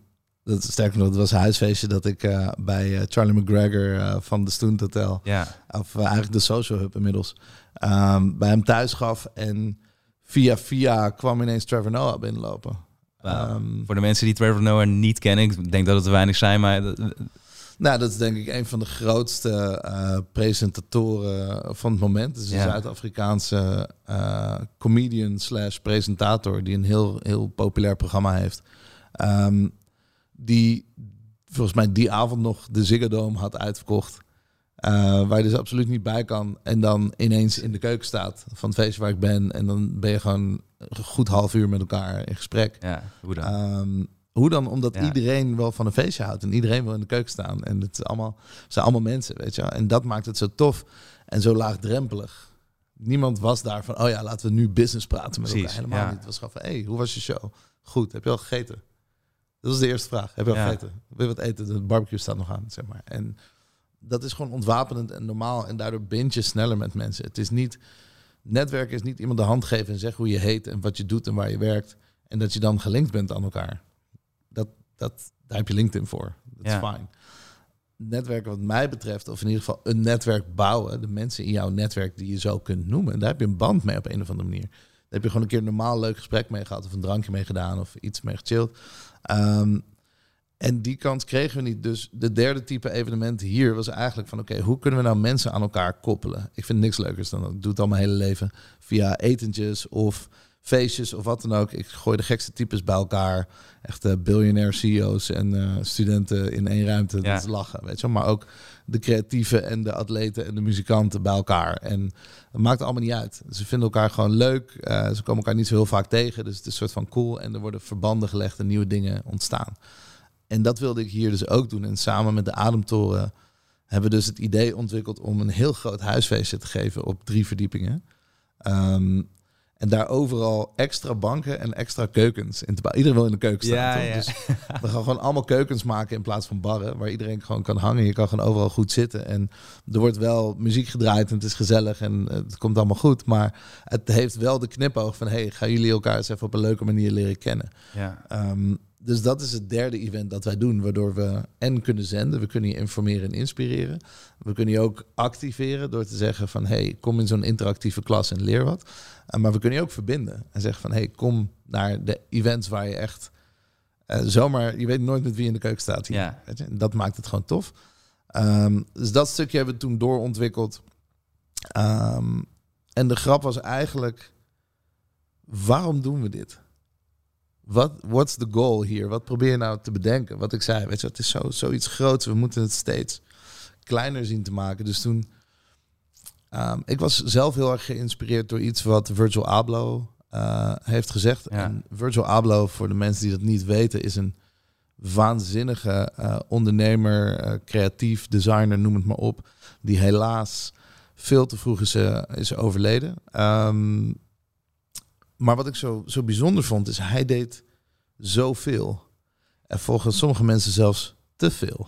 dat, sterker nog, dat was een huisfeestje dat ik eh, bij eh, Charlie McGregor eh, van de Stoent Hotel, ja. of eigenlijk de Social Hub inmiddels, ehm, bij hem thuis gaf. En via via kwam ineens Trevor Noah binnenlopen. Ehm, Voor de mensen die Trevor Noah niet kennen, ik denk dat het er weinig zijn, maar Nou, dat is denk ik een van de grootste uh, presentatoren van het moment. Het is een Ja. Zuid-Afrikaanse eh, comedian slash presentator die een heel, heel populair programma heeft. Ehm, die volgens mij die avond nog de Ziggo Dome had uitverkocht. Eh, waar je dus absoluut niet bij kan. En dan ineens in de keuken staat van het feestje waar ik ben. En dan ben je gewoon een goed half uur met elkaar in gesprek. Ja, hoe dan? Ehm, hoe dan? Omdat Ja. iedereen wel van een feestje houdt en iedereen wil in de keuken staan. En het, allemaal, het zijn allemaal mensen, weet je wel. En dat maakt het zo tof en zo laagdrempelig. Niemand was daar van, oh ja, laten we nu business praten met Precies, elkaar. Helemaal ja. niet. Het was gewoon van, hey, hoe was je show? Goed, heb je al gegeten? Dat was de eerste vraag. Heb je al Ja. gegeten? Wil je wat eten? De barbecue staat nog aan, zeg maar. En dat is gewoon ontwapenend en normaal. En daardoor bind je sneller met mensen. Het is niet... Netwerken is niet iemand de hand geven en zeggen hoe je heet en wat je doet en waar je werkt. En dat je dan gelinkt bent aan elkaar. Dat, daar heb je LinkedIn voor. Dat is Ja. fijn. Netwerken wat mij betreft, of in ieder geval een netwerk bouwen. De mensen in jouw netwerk die je zo kunt noemen. Daar heb je een band mee op een of andere manier. Daar heb je gewoon een keer een normaal leuk gesprek mee gehad. Of een drankje mee gedaan of iets mee gechilled. Ehm, en die kans kregen we niet. Dus de derde type evenement hier was eigenlijk van... oké, hoe kunnen we nou mensen aan elkaar koppelen? Ik vind niks leukers dan dat. Ik doe het al mijn hele leven via etentjes of feestjes of wat dan ook. Ik gooi de gekste types bij elkaar. Echt eh, biljonair CEO's en eh, studenten in één ruimte. Ja. Dat is lachen, weet je wel. Maar ook de creatieven en de atleten en de muzikanten bij elkaar. En het maakt allemaal niet uit. Ze vinden elkaar gewoon leuk. Eh, ze komen elkaar niet zo heel vaak tegen. Dus het is een soort van cool. En er worden verbanden gelegd en nieuwe dingen ontstaan. En dat wilde ik hier dus ook doen. En samen met de Ademtoren hebben we dus het idee ontwikkeld om een heel groot huisfeestje te geven op drie verdiepingen. Ehm, en daar overal extra banken en extra keukens in te bouwen. Iedereen wil in de keuken staan. Ja, toch? ja. Dus we gaan gewoon allemaal keukens maken in plaats van barren. Waar iedereen gewoon kan hangen. Je kan gewoon overal goed zitten. En er wordt wel muziek gedraaid en het is gezellig en het komt allemaal goed. Maar het heeft wel de knipoog van... hey, gaan jullie elkaar eens even op een leuke manier leren kennen. ja. Ehm, dus dat is het derde event dat wij doen, waardoor we en kunnen zenden, we kunnen je informeren en inspireren. We kunnen je ook activeren door te zeggen van hey, kom in zo'n interactieve klas en leer wat. Uh, maar we kunnen je ook verbinden en zeggen van hey, kom naar de events waar je echt uh, zomaar, je weet nooit met wie in de keuken staat hier. Ja. Weet je? En dat maakt het gewoon tof. Um, dus dat stukje hebben we toen doorontwikkeld. Um, en de grap was eigenlijk, waarom doen we dit? Wat what's the goal hier? Wat probeer je nou te bedenken? Wat ik zei, weet je, het is zo, zoiets groots. We moeten het steeds kleiner zien te maken. Dus toen, um, ik was zelf heel erg geïnspireerd door iets wat Virgil Abloh uh, heeft gezegd. Ja. En Virgil Abloh, voor de mensen die dat niet weten, is een waanzinnige uh, ondernemer, uh, creatief designer, noem het maar op, die helaas veel te vroeg is, is overleden. Um, maar wat ik zo, zo bijzonder vond, is hij deed zoveel. En volgens sommige mensen zelfs te veel.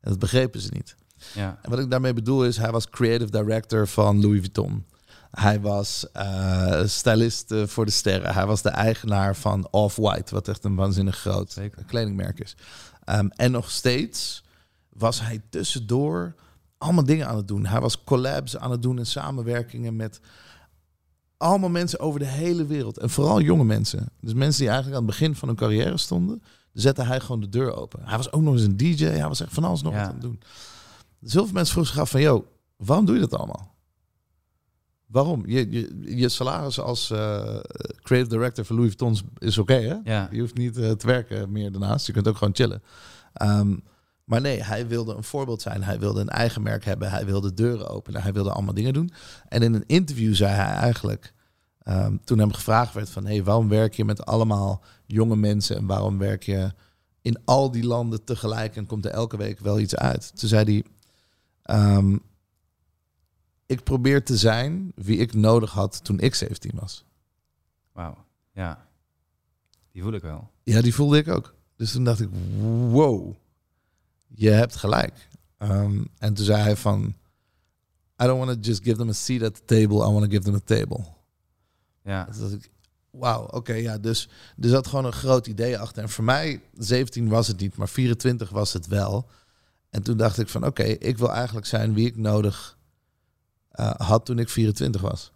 En dat begrepen ze niet. Ja. En wat ik daarmee bedoel is, hij was creative director van Louis Vuitton. Hij was uh, stylist uh, voor de sterren. Hij was de eigenaar van Off-White, wat echt een waanzinnig groot Zeker. kledingmerk is. Um, en nog steeds was hij tussendoor allemaal dingen aan het doen. Hij was collabs aan het doen en samenwerkingen met allemaal mensen over de hele wereld. En vooral jonge mensen. Dus mensen die eigenlijk aan het begin van hun carrière stonden. Zette hij gewoon de deur open. Hij was ook nog eens een DJ. Hij was echt van alles nog Ja. wat aan het doen. Dus heel veel mensen vroegen zich af van... Yo, waarom doe je dat allemaal? Waarom? Je, je, je salaris als uh, creative director van Louis Vuitton is oké, hè? Ja. Je hoeft niet uh, te werken meer daarnaast. Je kunt ook gewoon chillen. Um, maar nee, hij wilde een voorbeeld zijn. Hij wilde een eigen merk hebben. Hij wilde deuren openen. Hij wilde allemaal dingen doen. En in een interview zei hij eigenlijk... Um, toen hem gevraagd werd van... hey, waarom werk je met allemaal jonge mensen... en waarom werk je in al die landen tegelijk... en komt er elke week wel iets uit? Toen zei hij... Um, ik probeer te zijn wie ik nodig had toen ik 17 was. Wauw, ja. Die voel ik wel. Ja, die voelde ik ook. Dus toen dacht ik, wow, je hebt gelijk. Um, en toen zei hij van, I don't want to just give them a seat at the table, I want to give them a table. Ja. Dus dacht ik, wauw, oké, okay, ja, dus er zat gewoon een groot idee achter. En voor mij, 17 was het niet, maar 24 was het wel. En toen dacht ik van, oké, okay, ik wil eigenlijk zijn wie ik nodig uh, had toen ik 24 was.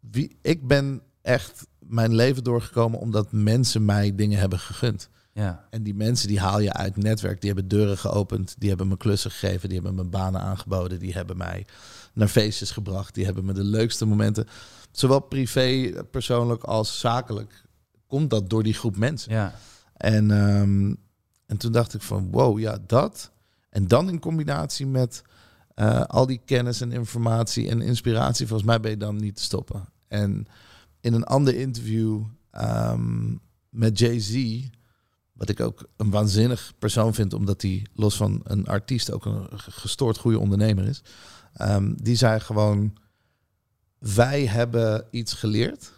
Wie, ik ben echt mijn leven doorgekomen omdat mensen mij dingen hebben gegund. Ja. En die mensen die haal je uit netwerk, die hebben deuren geopend, die hebben me klussen gegeven, die hebben me banen aangeboden, die hebben mij naar feestjes gebracht, die hebben me de leukste momenten, zowel privé, persoonlijk als zakelijk, komt dat door die groep mensen. Ja. En, ehm, en toen dacht ik van wow, ja, dat. En dan in combinatie met eh, al die kennis en informatie en inspiratie, volgens mij ben je dan niet te stoppen. En in een ander interview ehm, met Jay-Z, wat ik ook een waanzinnig persoon vind, omdat hij los van een artiest ook een gestoord goede ondernemer is. ehm, die zei gewoon: Wij hebben iets geleerd.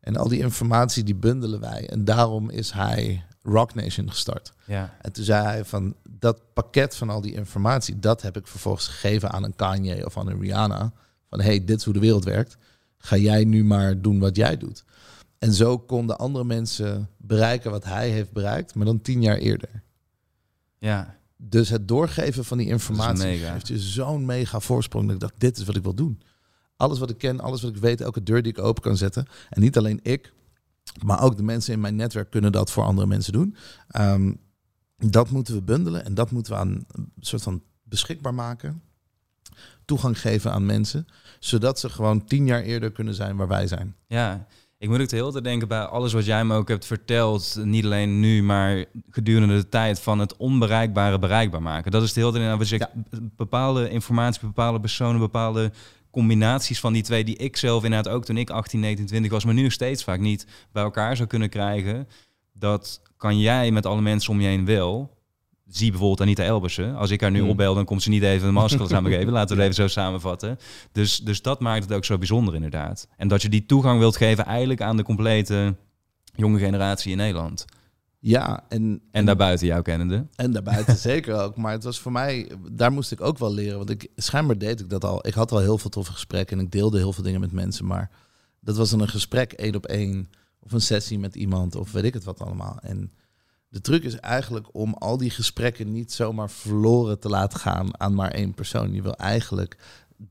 En al die informatie die bundelen wij. En daarom is hij Rock Nation gestart. Ja. En toen zei hij van dat pakket van al die informatie, dat heb ik vervolgens gegeven aan een Kanye of aan een Rihanna. Van hey, dit is hoe de wereld werkt. Ga jij nu maar doen wat jij doet. En zo konden andere mensen bereiken wat hij heeft bereikt, maar dan tien jaar eerder. Ja. Dus het doorgeven van die informatie geeft je zo'n mega voorsprong. Dat ik dacht, dit is wat ik wil doen. Alles wat ik ken, alles wat ik weet, elke deur die ik open kan zetten. En niet alleen ik, maar ook de mensen in mijn netwerk kunnen dat voor andere mensen doen. Ehm, dat moeten we bundelen en dat moeten we aan een soort van beschikbaar maken. Toegang geven aan mensen, zodat ze gewoon tien jaar eerder kunnen zijn waar wij zijn. Ja, ik moet ook de hele tijd denken bij alles wat jij me ook hebt verteld. Niet alleen nu, maar gedurende de tijd van het onbereikbare bereikbaar maken. Dat is de hele tijd wat je Ja. bepaalde informatie, bepaalde personen, bepaalde combinaties van die twee die ik zelf inderdaad ook toen ik 18, 19, 20 was, maar nu nog steeds vaak niet bij elkaar zou kunnen krijgen. Dat kan jij met alle mensen om je heen wel. Zie bijvoorbeeld Anita Elbersen. Als ik haar nu Hmm. opbel, dan komt ze niet even een masterclass aan me geven. Laten we het even zo samenvatten. Dus, dus dat maakt het ook zo bijzonder inderdaad. En dat je die toegang wilt geven eigenlijk aan de complete jonge generatie in Nederland. Ja, en, En daarbuiten jou kennende. En daarbuiten zeker ook. Maar het was voor mij, daar moest ik ook wel leren. Want ik, schijnbaar deed ik dat al. Ik had al heel veel toffe gesprekken en ik deelde heel veel dingen met mensen. Maar dat was dan een gesprek één op één. Of een sessie met iemand of weet ik het wat allemaal. En de truc is eigenlijk om al die gesprekken niet zomaar verloren te laten gaan aan maar één persoon. Je wil eigenlijk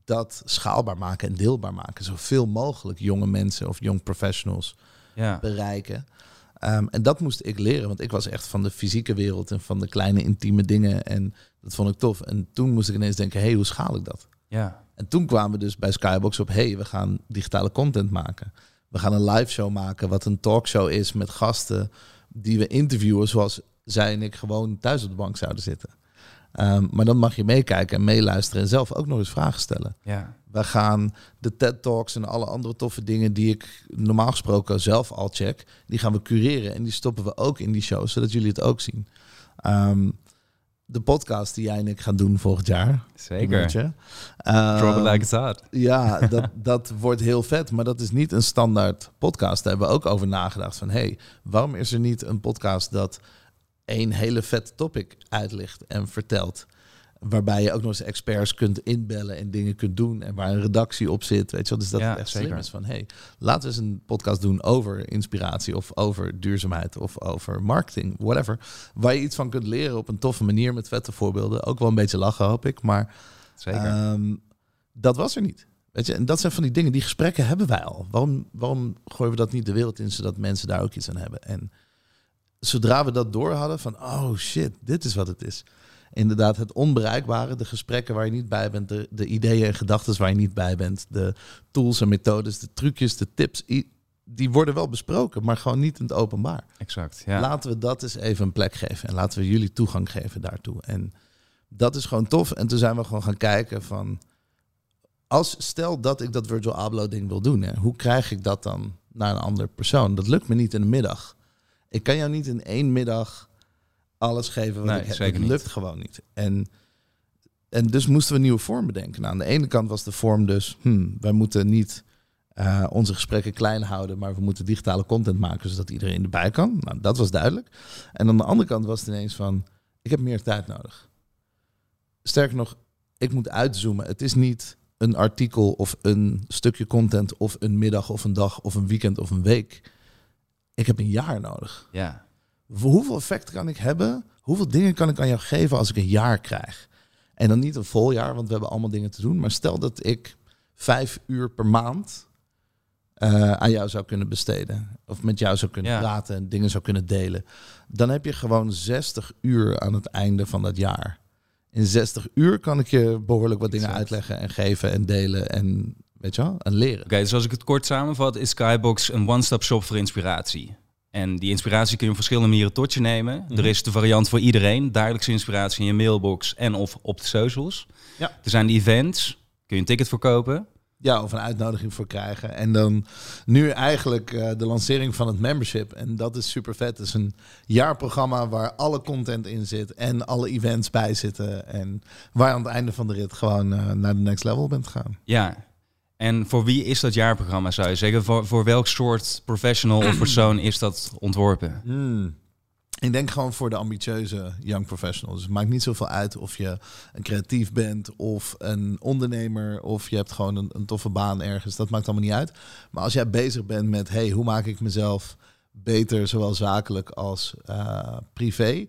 dat schaalbaar maken en deelbaar maken. Zoveel mogelijk jonge mensen of young professionals Ja, bereiken. Ehm, en dat moest ik leren, want ik was echt van de fysieke wereld en van de kleine intieme dingen. En dat vond ik tof. En toen moest ik ineens denken, hé, hey, hoe schaal ik dat? ja, En toen kwamen we dus bij Skybox op, hé, hey, we gaan digitale content maken. We gaan een live show maken, wat een talkshow is met gasten die we interviewen zoals zij en ik gewoon thuis op de bank zouden zitten. Ehm, maar dan mag je meekijken en meeluisteren en zelf ook nog eens vragen stellen. ja, We gaan de TED Talks en alle andere toffe dingen die ik normaal gesproken zelf al check, die gaan we cureren en die stoppen we ook in die show, zodat jullie het ook zien. Ehm, de podcast die jij en ik gaan doen volgend jaar. zeker. je. Ehm, Drop it like it's hot. ja, dat, dat wordt heel vet, maar dat is niet een standaard podcast. Daar hebben we ook over nagedacht van, hey, waarom is er niet een podcast dat één hele vet topic uitlicht en vertelt? Waarbij je ook nog eens experts kunt inbellen en dingen kunt doen. En waar een redactie op zit. Weet je wel? Dus dat Ja, het echt slim zeker. is van... hey, laten we eens een podcast doen over inspiratie... of over duurzaamheid of over marketing, whatever. Waar je iets van kunt leren op een toffe manier... met vette voorbeelden. Ook wel een beetje lachen, hoop ik. Maar Zeker. Ehm, dat was er niet. Weet je, en dat zijn van die dingen, die gesprekken hebben wij al. Waarom, waarom gooien we dat niet de wereld in, zodat mensen daar ook iets aan hebben? En zodra we dat door hadden van, oh shit, dit is wat het is. Inderdaad, het onbereikbare, de gesprekken waar je niet bij bent, de, de ideeën en gedachten waar je niet bij bent, de tools en methodes, de trucjes, de tips, die worden wel besproken, maar gewoon niet in het openbaar. exact. Ja. Laten we dat eens even een plek geven en laten we jullie toegang geven daartoe. En dat is gewoon tof. En toen zijn we gewoon gaan kijken van, als stel dat ik dat virtual ablo ding wil doen, hè, hoe krijg ik dat dan naar een andere persoon? Dat lukt me niet in een middag. Ik kan jou niet in één middag alles geven wat Nee, ik heb. zeker niet. lukt gewoon niet. En, en dus moesten we een nieuwe vorm bedenken. Nou, aan de ene kant was de vorm dus, hmm, wij moeten niet eh, onze gesprekken klein houden, maar we moeten digitale content maken zodat iedereen erbij kan. Nou, dat was duidelijk. En aan de andere kant was het ineens van, ik heb meer tijd nodig. Sterker nog, ik moet uitzoomen. Het is niet een artikel of een stukje content of een middag of een dag of een weekend of een week. Ik heb een jaar nodig. ja. Hoeveel effect kan ik hebben? Hoeveel dingen kan ik aan jou geven als ik een jaar krijg? En dan niet een vol jaar, want we hebben allemaal dingen te doen. Maar stel dat ik vijf uur per maand eh, aan jou zou kunnen besteden. Of met jou zou kunnen praten en dingen zou kunnen delen. Dan heb je gewoon 60 uur aan het einde van dat jaar. In 60 uur kan ik je behoorlijk wat dingen uitleggen en geven en delen en weet je wel, en leren. Oké, dus als ik het kort samenvat, is Skybox een one-stop shop voor inspiratie. En die inspiratie kun je op verschillende manieren tot je nemen. Mhm. Er is de variant voor iedereen, dagelijkse inspiratie in je mailbox en of op de socials. Ja. Er zijn de events, kun je een ticket voor kopen. Ja, of een uitnodiging voor krijgen. En dan nu eigenlijk uh, de lancering van het membership. En dat is super vet. Het is een jaarprogramma waar alle content in zit en alle events bij zitten. En waar je aan het einde van de rit gewoon uh, naar de next level bent gegaan. Ja, en voor wie is dat jaarprogramma, zou je zeggen? Voor, voor welk soort professional of persoon is dat ontworpen? Hmm. Ik denk gewoon voor de ambitieuze young professionals. Dus het maakt niet zoveel uit of je een creatief bent of een ondernemer of je hebt gewoon een, een toffe baan ergens. Dat maakt allemaal niet uit. Maar als jij bezig bent met, hey, hoe maak ik mezelf beter, zowel zakelijk als uh, privé,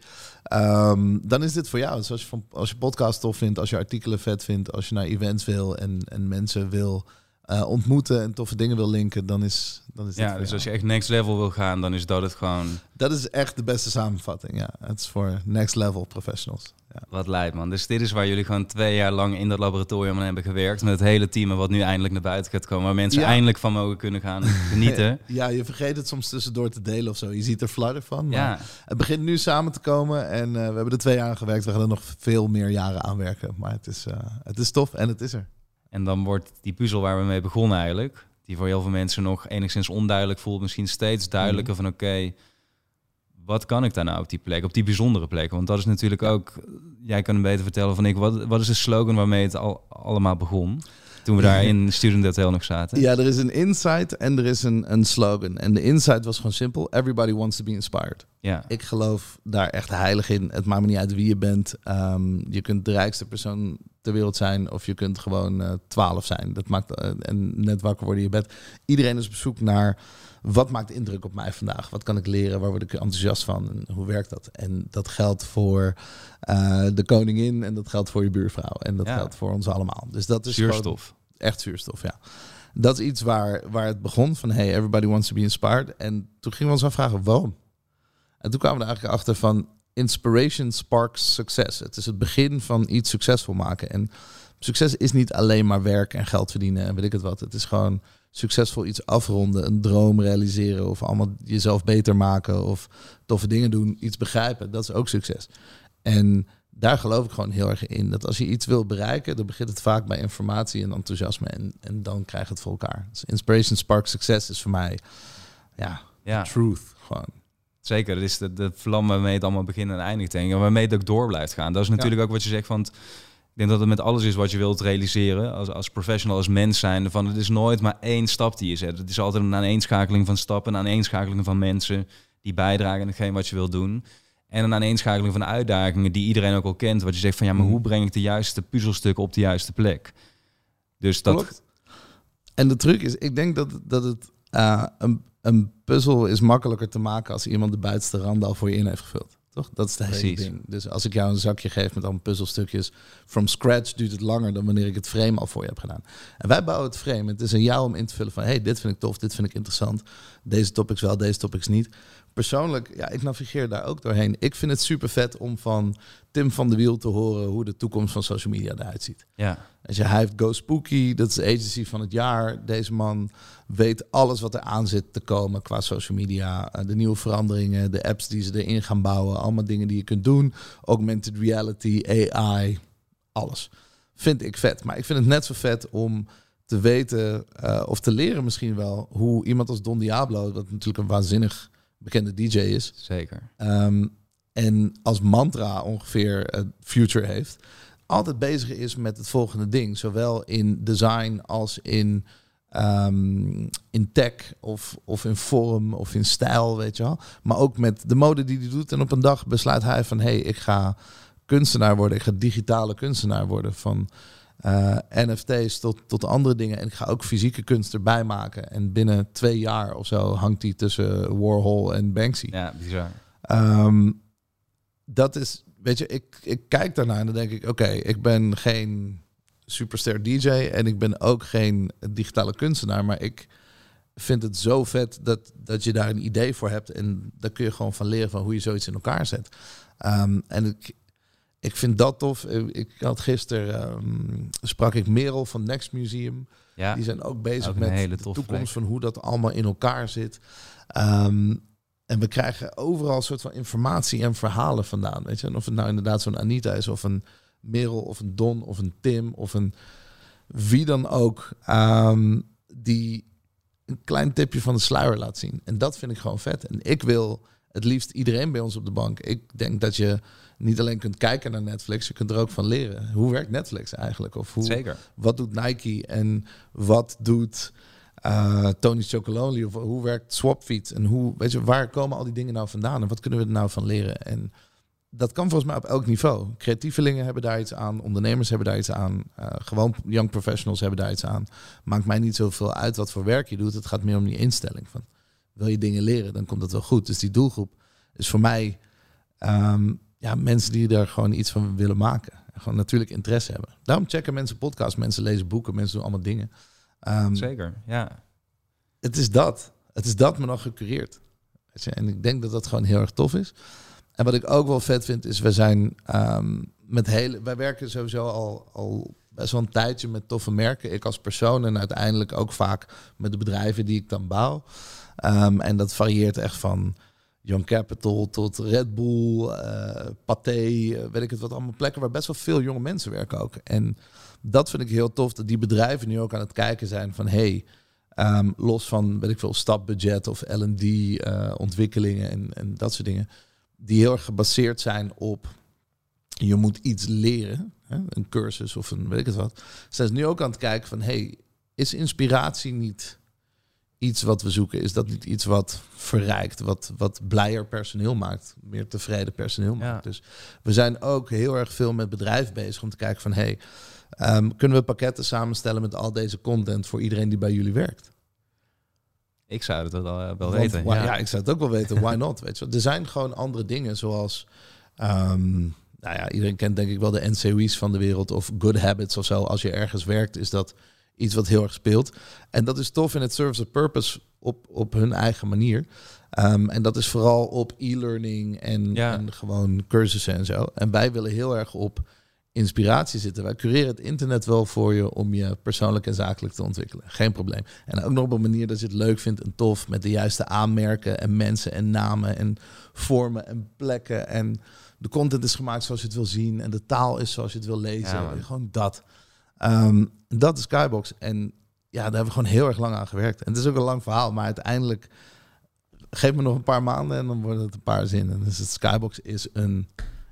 um, dan is dit voor jou. Dus als je, van, als je podcast tof vindt, als je artikelen vet vindt, als je naar events wil en, en mensen wil uh, ontmoeten en toffe dingen wil linken, dan is, dan is Ja, dus als je echt next level wil gaan, dan is dat het gewoon... Dat is echt de beste samenvatting, ja. Het is voor next level professionals. Ja. Wat lijkt man. Dus dit is waar jullie gewoon twee jaar lang in dat laboratorium aan hebben gewerkt. Met het hele team wat nu eindelijk naar buiten gaat komen. Waar mensen eindelijk van mogen kunnen gaan genieten. ja, je vergeet het soms tussendoor te delen of zo. Je ziet er fladder van. Maar ja. Het begint nu samen te komen. En uh, we hebben er twee jaar aan gewerkt. We gaan er nog veel meer jaren aan werken. Maar het is, uh, het is tof en het is er. En dan wordt die puzzel waar we mee begonnen eigenlijk, die voor heel veel mensen nog enigszins onduidelijk voelt, misschien steeds duidelijker mhm. van oké, wat kan ik daar nou op die plek, op die bijzondere plek? Want dat is natuurlijk ook, jij kan hem beter vertellen van ik, wat, wat is de slogan waarmee het al allemaal begon? Toen we daar in Student Hotel nog zaten. Ja, er is een insight en er is een, een slogan. En de insight was gewoon simpel. Everybody wants to be inspired. Ja. Ik geloof daar echt heilig in. Het maakt me niet uit wie je bent. Ehm, je kunt de rijkste persoon ter wereld zijn of je kunt gewoon uh, twaalf zijn. Dat maakt uh, en net wakker worden in je bed. Iedereen is op zoek naar wat maakt indruk op mij vandaag? Wat kan ik leren? Waar word ik enthousiast van? En hoe werkt dat? En dat geldt voor uh, de koningin en dat geldt voor je buurvrouw en dat geldt voor ons allemaal. Dus dat is zuurstof. Echt zuurstof, ja. Dat is iets waar, waar het begon van hey, everybody wants to be inspired. En toen gingen we ons afvragen waarom. En toen kwamen we er eigenlijk achter van inspiration sparks success. Het is het begin van iets succesvol maken. En succes is niet alleen maar werk en geld verdienen en weet ik het wat. Het is gewoon succesvol iets afronden, een droom realiseren of allemaal jezelf beter maken of toffe dingen doen, iets begrijpen. Dat is ook succes. En daar geloof ik gewoon heel erg in. Dat als je iets wil bereiken, dan begint het vaak bij informatie en enthousiasme. En, en dan krijg je het voor elkaar. Dus Inspiration Spark Success is voor mij, ja, ja. truth gewoon. Zeker, dat is de, de vlam waarmee het allemaal begint en eindigt. En waarmee het ook door blijft gaan. Dat is natuurlijk ook wat je zegt van... Ik denk dat het met alles is wat je wilt realiseren. Als, als professional, als mens zijn. Van het is nooit maar één stap die je zet. Het is altijd een aaneenschakeling van stappen, een aaneenschakeling van mensen die bijdragen aan hetgeen wat je wilt doen. En een aaneenschakeling van uitdagingen die iedereen ook al kent. Wat je zegt van ja, maar hoe mhm. breng ik de juiste puzzelstukken op de juiste plek? Dus dat. En de truc is, ik denk dat, dat het uh, een, een puzzel is makkelijker te maken als iemand de buitenste rand al voor je in heeft gevuld. Toch? Dat is de hele ding. Dus als ik jou een zakje geef met allemaal puzzelstukjes, from scratch duurt het langer dan wanneer ik het frame al voor je heb gedaan. En wij bouwen het frame. Het is aan jou om in te vullen van, hey, dit vind ik tof, dit vind ik interessant. Deze topics wel, deze topics niet persoonlijk, ja, ik navigeer daar ook doorheen. Ik vind het super vet om van Tim van de Wiel te horen hoe de toekomst van social media eruit ziet. Ja. Als je, hij heeft Go Spooky, dat is de agency van het jaar. Deze man weet alles wat er aan zit te komen qua social media. Eh, de nieuwe veranderingen, de apps die ze erin gaan bouwen. Allemaal dingen die je kunt doen. Augmented reality, AI, alles. Vind ik vet. Maar ik vind het net zo vet om te weten uh, of te leren misschien wel hoe iemand als Don Diablo, dat natuurlijk een waanzinnig bekende DJ is. Zeker. Ehm, en als mantra ongeveer uh, future heeft. Altijd bezig is met het volgende ding. Zowel in design als in, um, in tech of, of in vorm of in stijl, weet je wel. Maar ook met de mode die hij doet. En op een dag besluit hij van... hé, hey, ik ga kunstenaar worden. Ik ga digitale kunstenaar worden. Van uh, eh, NFT's tot, tot andere dingen. En ik ga ook fysieke kunst erbij maken. En binnen twee jaar of zo hangt die tussen Warhol en Banksy. Ja, bizar. Um, dat is, weet je, ik, ik kijk daarnaar en dan denk ik, oké, ik ben geen superster DJ en ik ben ook geen digitale kunstenaar, maar ik, vind het zo vet dat, dat je daar een idee voor hebt. En daar kun je gewoon van leren van hoe je zoiets in elkaar zet. Ehm, en ik, ik vind dat tof. Ik had gisteren um, sprak ik Merel van Next Museum. Ja, die zijn ook bezig met de toekomst van hoe dat allemaal in elkaar zit. Ehm, en we krijgen overal een soort van informatie en verhalen vandaan. Weet je? En of het nou inderdaad zo'n Anita is, of een Merel, of een Don, of een Tim, of een wie dan ook. Um, die een klein tipje van de sluier laat zien. En dat vind ik gewoon vet. En ik wil het liefst iedereen bij ons op de bank. Ik denk dat je niet alleen kunt kijken naar Netflix, je kunt er ook van leren. Hoe werkt Netflix eigenlijk? Of hoe, Zeker. Wat doet Nike en wat doet uh, Tony Chocolonely? Of hoe werkt Swapfeed? En hoe, weet je, waar komen al die dingen nou vandaan? En wat kunnen we er nou van leren? En dat kan volgens mij op elk niveau. Creatievelingen hebben daar iets aan, ondernemers hebben daar iets aan, uh, gewoon young professionals hebben daar iets aan. Maakt mij niet zoveel uit wat voor werk je doet. Het gaat meer om die instelling van wil je dingen leren, dan komt dat wel goed. Dus die doelgroep is voor mij um, ja, mensen die er gewoon iets van willen maken. Gewoon natuurlijk interesse hebben. Daarom checken mensen podcasts, mensen lezen boeken, mensen doen allemaal dingen. Um, Zeker, ja. Het is dat. Het is dat, maar nog gecureerd. En ik denk dat dat gewoon heel erg tof is. En wat ik ook wel vet vind, is we zijn um, met hele. Wij werken sowieso al, al best wel een tijdje met toffe merken. Ik als persoon en uiteindelijk ook vaak met de bedrijven die ik dan bouw. Um, en dat varieert echt van Young Capital tot Red Bull, uh, Pathé, uh, weet ik het wat, allemaal plekken waar best wel veel jonge mensen werken ook. En dat vind ik heel tof, dat die bedrijven nu ook aan het kijken zijn van hey, um, los van, weet ik veel, stapbudget of L&D uh, ontwikkelingen en, en dat soort dingen die heel erg gebaseerd zijn op je moet iets leren, hè, een cursus of een weet ik het wat. Zijn nu ook aan het kijken van hey, is inspiratie niet iets wat we zoeken? Is dat niet iets wat verrijkt, wat, wat blijer personeel maakt, meer tevreden personeel maakt? Dus we zijn ook heel erg veel met bedrijf bezig om te kijken van hey, um, kunnen we pakketten samenstellen met al deze content voor iedereen die bij jullie werkt? Ik zou het wel, uh, wel weten. ja. ja. ik zou het ook wel weten. Why not? Weet je? Er zijn gewoon andere dingen zoals... Um, nou ja, iedereen kent denk ik wel de NCOE's van de wereld of Good Habits of zo. Als je ergens werkt, is dat iets wat heel erg speelt. En dat is tof in het service of purpose op, op hun eigen manier. Um, en dat is vooral op e-learning en, ja. en gewoon cursussen en zo. En wij willen heel erg op inspiratie zitten. Wij cureren het internet wel voor je om je persoonlijk en zakelijk te ontwikkelen. Geen probleem. En ook nog op een manier dat je het leuk vindt en tof met de juiste aanmerken en mensen en namen en vormen en plekken. En de content is gemaakt zoals je het wil zien en de taal is zoals je het wil lezen. Ja, gewoon dat. Um, dat is Skybox. En ja, daar hebben we gewoon heel erg lang aan gewerkt. En het is ook een lang verhaal, maar uiteindelijk geef me nog een paar maanden en dan worden het een paar zinnen. Dus het Skybox is een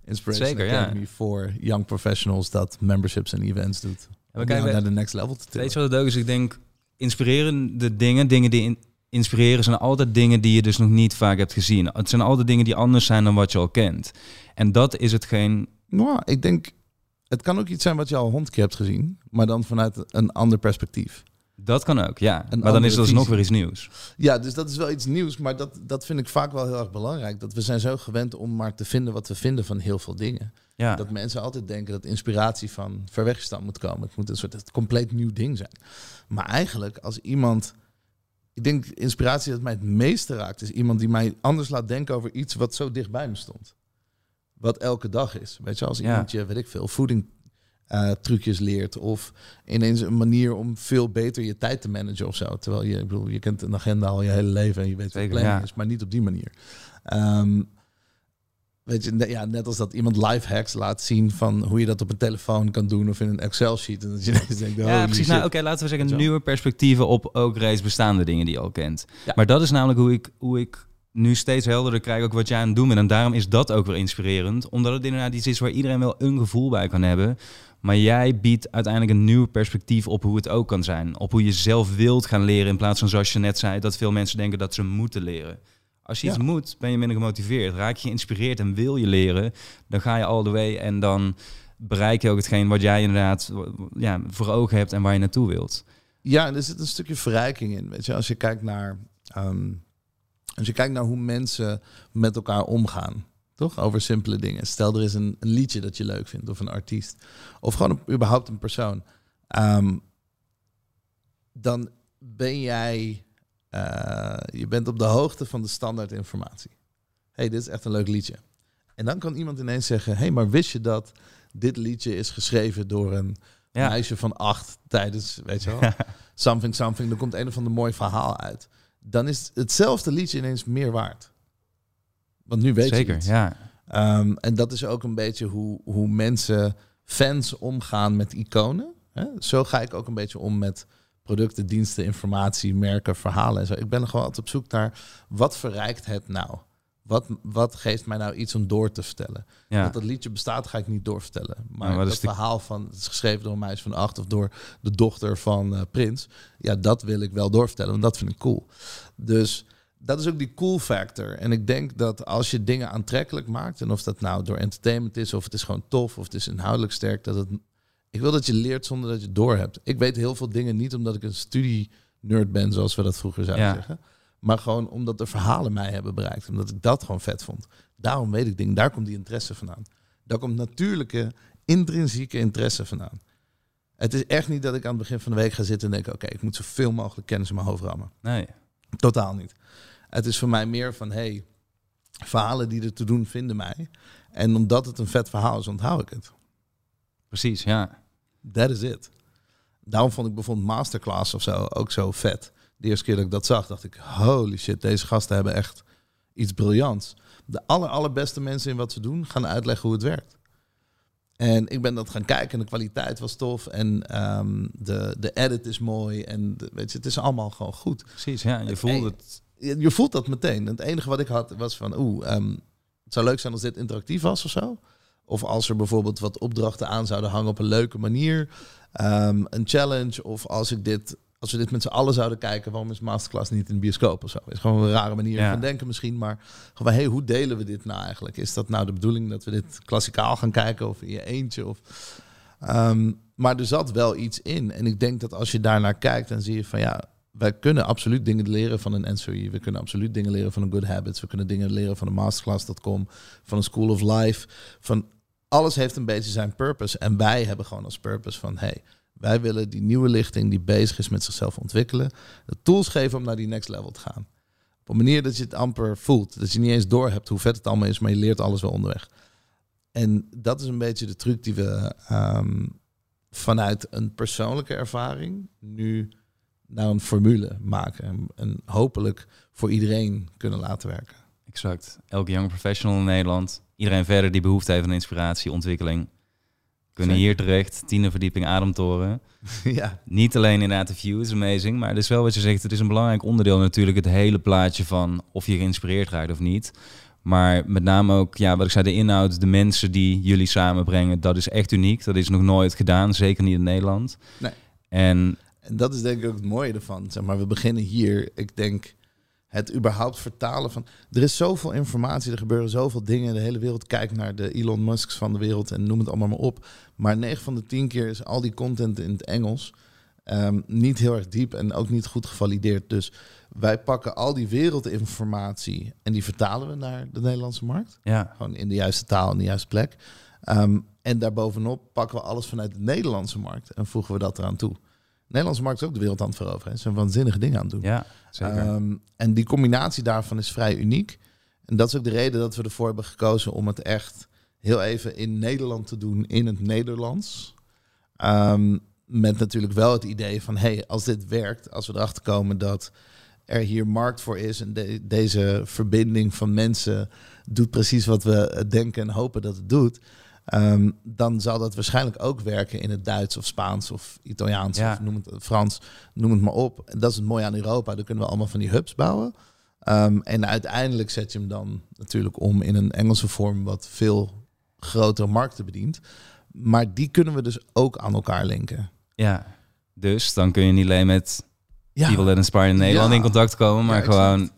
Inspiration Zeker, Academy ja. voor young professionals dat memberships en events doet. En we kijken naar de next level te tillen. Weet je wat het ook is? Ik denk, inspirerende dingen, dingen die in, inspireren, zijn altijd dingen die je dus nog niet vaak hebt gezien. Het zijn altijd dingen die anders zijn dan wat je al kent. En dat is hetgeen... Nou, ik denk, het kan ook iets zijn wat je al honderd keer hebt gezien, maar dan vanuit een ander perspectief. Dat kan ook, ja. maar dan is dat dus nog weer iets nieuws. Ja, dus dat is wel iets nieuws. Maar dat, dat vind ik vaak wel heel erg belangrijk. Dat we zijn zo gewend om maar te vinden wat we vinden van heel veel dingen. Ja. Dat mensen altijd denken dat inspiratie van ver weggestaan moet komen. Het moet een soort het compleet nieuw ding zijn. Maar eigenlijk, als iemand... Ik denk inspiratie dat mij het meeste raakt... is iemand die mij anders laat denken over iets wat zo dichtbij me stond. Wat elke dag is. Weet je, als iemand je, weet ik veel, voeding uh, trucjes leert. Of ineens een manier om veel beter je tijd te managen of zo. Terwijl je, ik bedoel, je kent een agenda al je hele leven en je weet wat planning is, maar niet op die manier. Um, weet je, ja, net als dat iemand live hacks laat zien van hoe je dat op een telefoon kan doen of in een Excel sheet. En dat je denkt, oh, ja, precies. Nou, oké, laten we zeggen nieuwe perspectieven op ook reeds bestaande dingen die je al kent. Maar dat is namelijk hoe ik, hoe ik nu steeds helderder krijg ook wat jij aan het doen bent. En daarom is dat ook weer inspirerend. Omdat het inderdaad iets is waar iedereen wel een gevoel bij kan hebben. Maar jij biedt uiteindelijk een nieuw perspectief op hoe het ook kan zijn. Op hoe je zelf wilt gaan leren in plaats van zoals je net zei, dat veel mensen denken dat ze moeten leren. Als je iets moet, ben je minder gemotiveerd. Raak je geïnspireerd en wil je leren, dan ga je all the way en dan bereik je ook hetgeen wat jij inderdaad ja, voor ogen hebt en waar je naartoe wilt. Ja, er zit een stukje verrijking in. Weet je, als je kijkt naar, um, als je kijkt naar hoe mensen met elkaar omgaan. Toch? Over simpele dingen. Stel er is een, een, liedje dat je leuk vindt of een artiest. Of gewoon überhaupt een persoon. Um, dan ben jij Uh, je bent op de hoogte van de standaard informatie. hey, dit is echt een leuk liedje. En dan kan iemand ineens zeggen: hey, maar wist je dat dit liedje is geschreven door een meisje van acht tijdens, weet je wel, something, something. Er komt een of ander mooi verhaal uit. Dan is hetzelfde liedje ineens meer waard. Want nu weet Zeker, je Zeker, ja. Um, en dat is ook een beetje hoe, hoe mensen, fans omgaan met iconen. Hè? Zo ga ik ook een beetje om met producten, diensten, informatie, merken, verhalen en zo. Ik ben er gewoon altijd op zoek naar wat verrijkt het nou? Wat, wat geeft mij nou iets om door te vertellen? Ja. Dat dat liedje bestaat, ga ik niet doorvertellen. Maar, ja, het verhaal van het is geschreven door een meisje van acht of door de dochter van uh, Prins. Ja, dat wil ik wel doorvertellen, want dat vind ik cool. Dus dat is ook die cool factor. En ik denk dat als je dingen aantrekkelijk maakt, en of dat nou door entertainment is, of het is gewoon tof, of het is inhoudelijk sterk, dat het. Ik wil dat je leert zonder dat je het door hebt. Ik weet heel veel dingen niet omdat ik een studie-nerd ben, zoals we dat vroeger zouden zeggen. Maar gewoon omdat de verhalen mij hebben bereikt. Omdat ik dat gewoon vet vond. Daarom weet ik dingen. Daar komt die interesse vandaan. Daar komt natuurlijke, intrinsieke interesse vandaan. Het is echt niet dat ik aan het begin van de week ga zitten en denk: oké, ik moet zoveel mogelijk kennis in mijn hoofd rammen. Nee. Totaal niet. Het is voor mij meer van: hey, verhalen die er te doen vinden mij. En omdat het een vet verhaal is, onthoud ik het. Precies, ja. That is it. Daarom vond ik bijvoorbeeld Masterclass of zo ook zo vet de eerste keer dat ik dat zag, dacht ik, holy shit, deze gasten hebben echt iets briljants. De aller, allerbeste mensen in wat ze doen, gaan uitleggen hoe het werkt. En ik ben dat gaan kijken en de kwaliteit was tof en ehm, de, de edit is mooi en weet je, het is allemaal gewoon goed. Precies, ja, je voelt het. Je, je, voelt dat meteen. Het enige wat ik had was van, oeh, um, het zou leuk zijn als dit interactief was of zo. Of als er bijvoorbeeld wat opdrachten aan zouden hangen op een leuke manier. Um, een challenge. Of als ik dit als we dit met z'n allen zouden kijken, waarom is Masterclass niet in de bioscoop of zo? Is gewoon een rare manier van denken misschien, maar gewoon, hey, hoe delen we dit nou eigenlijk? Is dat nou de bedoeling dat we dit klassikaal gaan kijken of in je eentje? Of, um, maar er zat wel iets in. En ik denk dat als je daarnaar kijkt, dan zie je van ja, wij kunnen absoluut dingen leren van een NSOE. We kunnen absoluut dingen leren van een Good Habits. We kunnen dingen leren van een masterclass.com, van een School of Life. Van alles heeft een beetje zijn purpose. En wij hebben gewoon als purpose van hey, wij willen die nieuwe lichting die bezig is met zichzelf ontwikkelen, de tools geven om naar die next level te gaan. Op een manier dat je het amper voelt. Dat je niet eens door hebt hoe vet het allemaal is, maar je leert alles wel onderweg. En dat is een beetje de truc die we ehm, vanuit een persoonlijke ervaring nu naar een formule maken. En, en, hopelijk voor iedereen kunnen laten werken. Exact. Elke young professional in Nederland. Iedereen verder die behoefte heeft aan inspiratie, ontwikkeling kunnen hier terecht, tiende verdieping ademtoren. ja. Niet alleen inderdaad de view is amazing, maar het is wel wat je zegt, het is een belangrijk onderdeel natuurlijk het hele plaatje van of je geïnspireerd raakt of niet. Maar met name ook, ja, wat ik zei, de inhoud, de mensen die jullie samenbrengen, dat is echt uniek. Dat is nog nooit gedaan, zeker niet in Nederland. Nee. En, en dat is denk ik ook het mooie ervan. Zeg maar, we beginnen hier. Ik denk het überhaupt vertalen van. Er is zoveel informatie, er gebeuren zoveel dingen. De hele wereld kijkt naar de Elon Musks van de wereld en noem het allemaal maar op. Maar 9 van de 10 keer is al die content in het Engels um, niet heel erg diep en ook niet goed gevalideerd. Dus wij pakken al die wereldinformatie en die vertalen we naar de Nederlandse markt. Ja. Gewoon in de juiste taal en de juiste plek. Um, en daarbovenop pakken we alles vanuit de Nederlandse markt en voegen we dat eraan toe. Nederlandse markt is ook de wereld aan het veroveren. Ze zijn waanzinnige dingen aan het doen. Ja, zeker. Ehm, en die combinatie daarvan is vrij uniek. En dat is ook de reden dat we ervoor hebben gekozen om het echt heel even in Nederland te doen, in het Nederlands. Ehm, met natuurlijk wel het idee van, hey, als dit werkt, als we erachter komen dat er hier markt voor is en deze verbinding van mensen doet precies wat we denken en hopen dat het doet, Um, dan zal dat waarschijnlijk ook werken in het Duits of Spaans of Italiaans ja. of noem het Frans, noem het maar op. En dat is het mooie aan Europa. Dan kunnen we allemaal van die hubs bouwen. Um, en uiteindelijk zet je hem dan natuurlijk om in een Engelse vorm wat veel grotere markten bedient. Maar die kunnen we dus ook aan elkaar linken. Ja, dus dan kun je niet alleen met ja. People That Inspire in Nederland in contact komen, maar gewoon...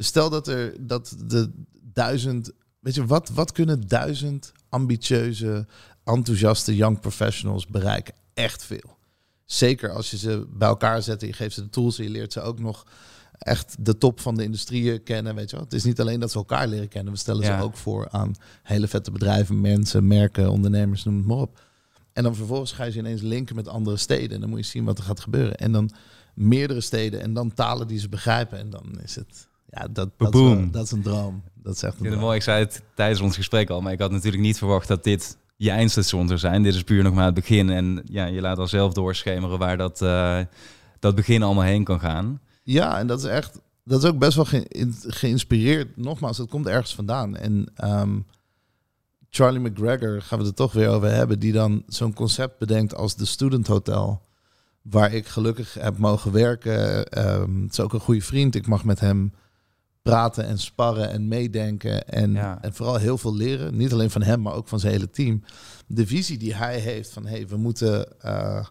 Stel dat er dat de duizend Weet je, wat, wat kunnen duizend ambitieuze, enthousiaste young professionals bereiken? Echt veel. Zeker als je ze bij elkaar zet en je geeft ze de tools en je leert ze ook nog echt de top van de industrieën kennen. Weet je wel? Het is niet alleen dat ze elkaar leren kennen. We stellen ze ook voor aan hele vette bedrijven, mensen, merken, ondernemers, noem het maar op. En dan vervolgens ga je ze ineens linken met andere steden. En dan moet je zien wat er gaat gebeuren. En dan meerdere steden en dan talen die ze begrijpen. En dan is het, ja, dat, dat, is, wel- dat is een droom. Dat is echt Ik een het droom. mooi, ik zei het tijdens ons gesprek al, maar ik had natuurlijk niet verwacht dat dit je eindstation zou zijn. Dit is puur nog maar het begin. En ja, je laat al zelf doorschemeren waar dat, eh, dat begin allemaal heen kan gaan. Ja, en dat is echt, dat is ook best wel ge- geïnspireerd. Nogmaals, dat komt ergens vandaan. En ehm, Charlie McGregor, gaan we het er toch weer over hebben, die dan zo'n concept bedenkt als de Student Hotel. Waar ik gelukkig heb mogen werken. Ehm, het is ook een goede vriend. Ik mag met hem praten en sparren en meedenken. En, Ja. en vooral heel veel leren. Niet alleen van hem, maar ook van zijn hele team. De visie die hij heeft van hey, we moeten eh,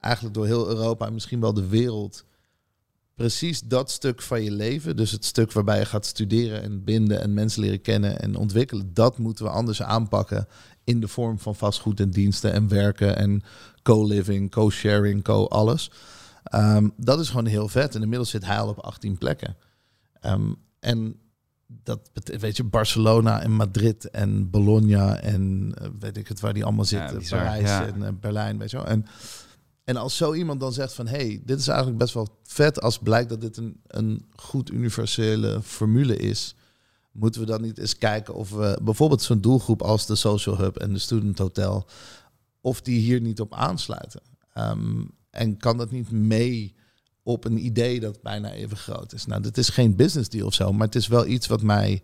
eigenlijk door heel Europa en misschien wel de wereld precies dat stuk van je leven, dus het stuk waarbij je gaat studeren en binden en mensen leren kennen en ontwikkelen, dat moeten we anders aanpakken in de vorm van vastgoed en diensten en werken en co-living, co-sharing, co-alles. Ehm, dat is gewoon heel vet. En inmiddels zit hij al op 18 plekken. Ehm, en dat weet je, Barcelona en Madrid en Bologna en eh, weet ik het waar die allemaal zitten, bizar, Parijs ja. en eh, Berlijn, weet je wel. En, en als zo iemand dan zegt van, hey, dit is eigenlijk best wel vet als blijkt dat dit een, een goed universele formule is, moeten we dan niet eens kijken of we bijvoorbeeld zo'n doelgroep als de Social Hub en de Student Hotel, of die hier niet op aansluiten. Ehm, en kan dat niet mee op een idee dat bijna even groot is? Nou, dit is geen business deal of zo, maar het is wel iets wat mij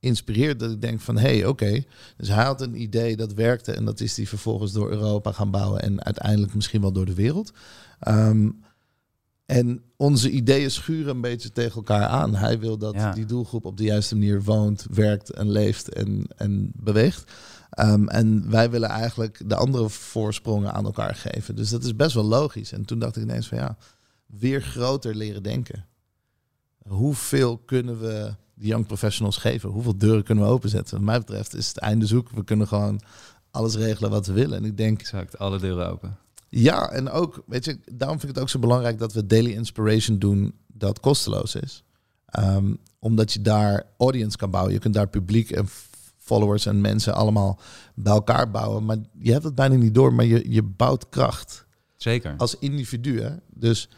inspireert dat ik denk van, hé, hey, oké. Dus hij had een idee dat werkte en dat is die vervolgens door Europa gaan bouwen en uiteindelijk misschien wel door de wereld. Ehm, en onze ideeën schuren een beetje tegen elkaar aan. Hij wil dat Ja. die doelgroep op de juiste manier woont, werkt en leeft en, en beweegt. Ehm, en wij willen eigenlijk de andere voorsprongen aan elkaar geven. Dus dat is best wel logisch. En toen dacht ik ineens van ja, weer groter leren denken. Hoeveel kunnen we die young professionals geven? Hoeveel deuren kunnen we openzetten? Wat mij betreft is het einde zoek. We kunnen gewoon alles regelen wat we willen. En ik denk, Exact, alle deuren open. ja, en ook, weet je, daarom vind ik het ook zo belangrijk dat we daily inspiration doen dat kosteloos is. Ehm, omdat je daar audience kan bouwen. Je kunt daar publiek en followers en mensen allemaal bij elkaar bouwen. Maar je hebt het bijna niet door, maar je, je bouwt kracht Zeker. als individu. Hè? Dus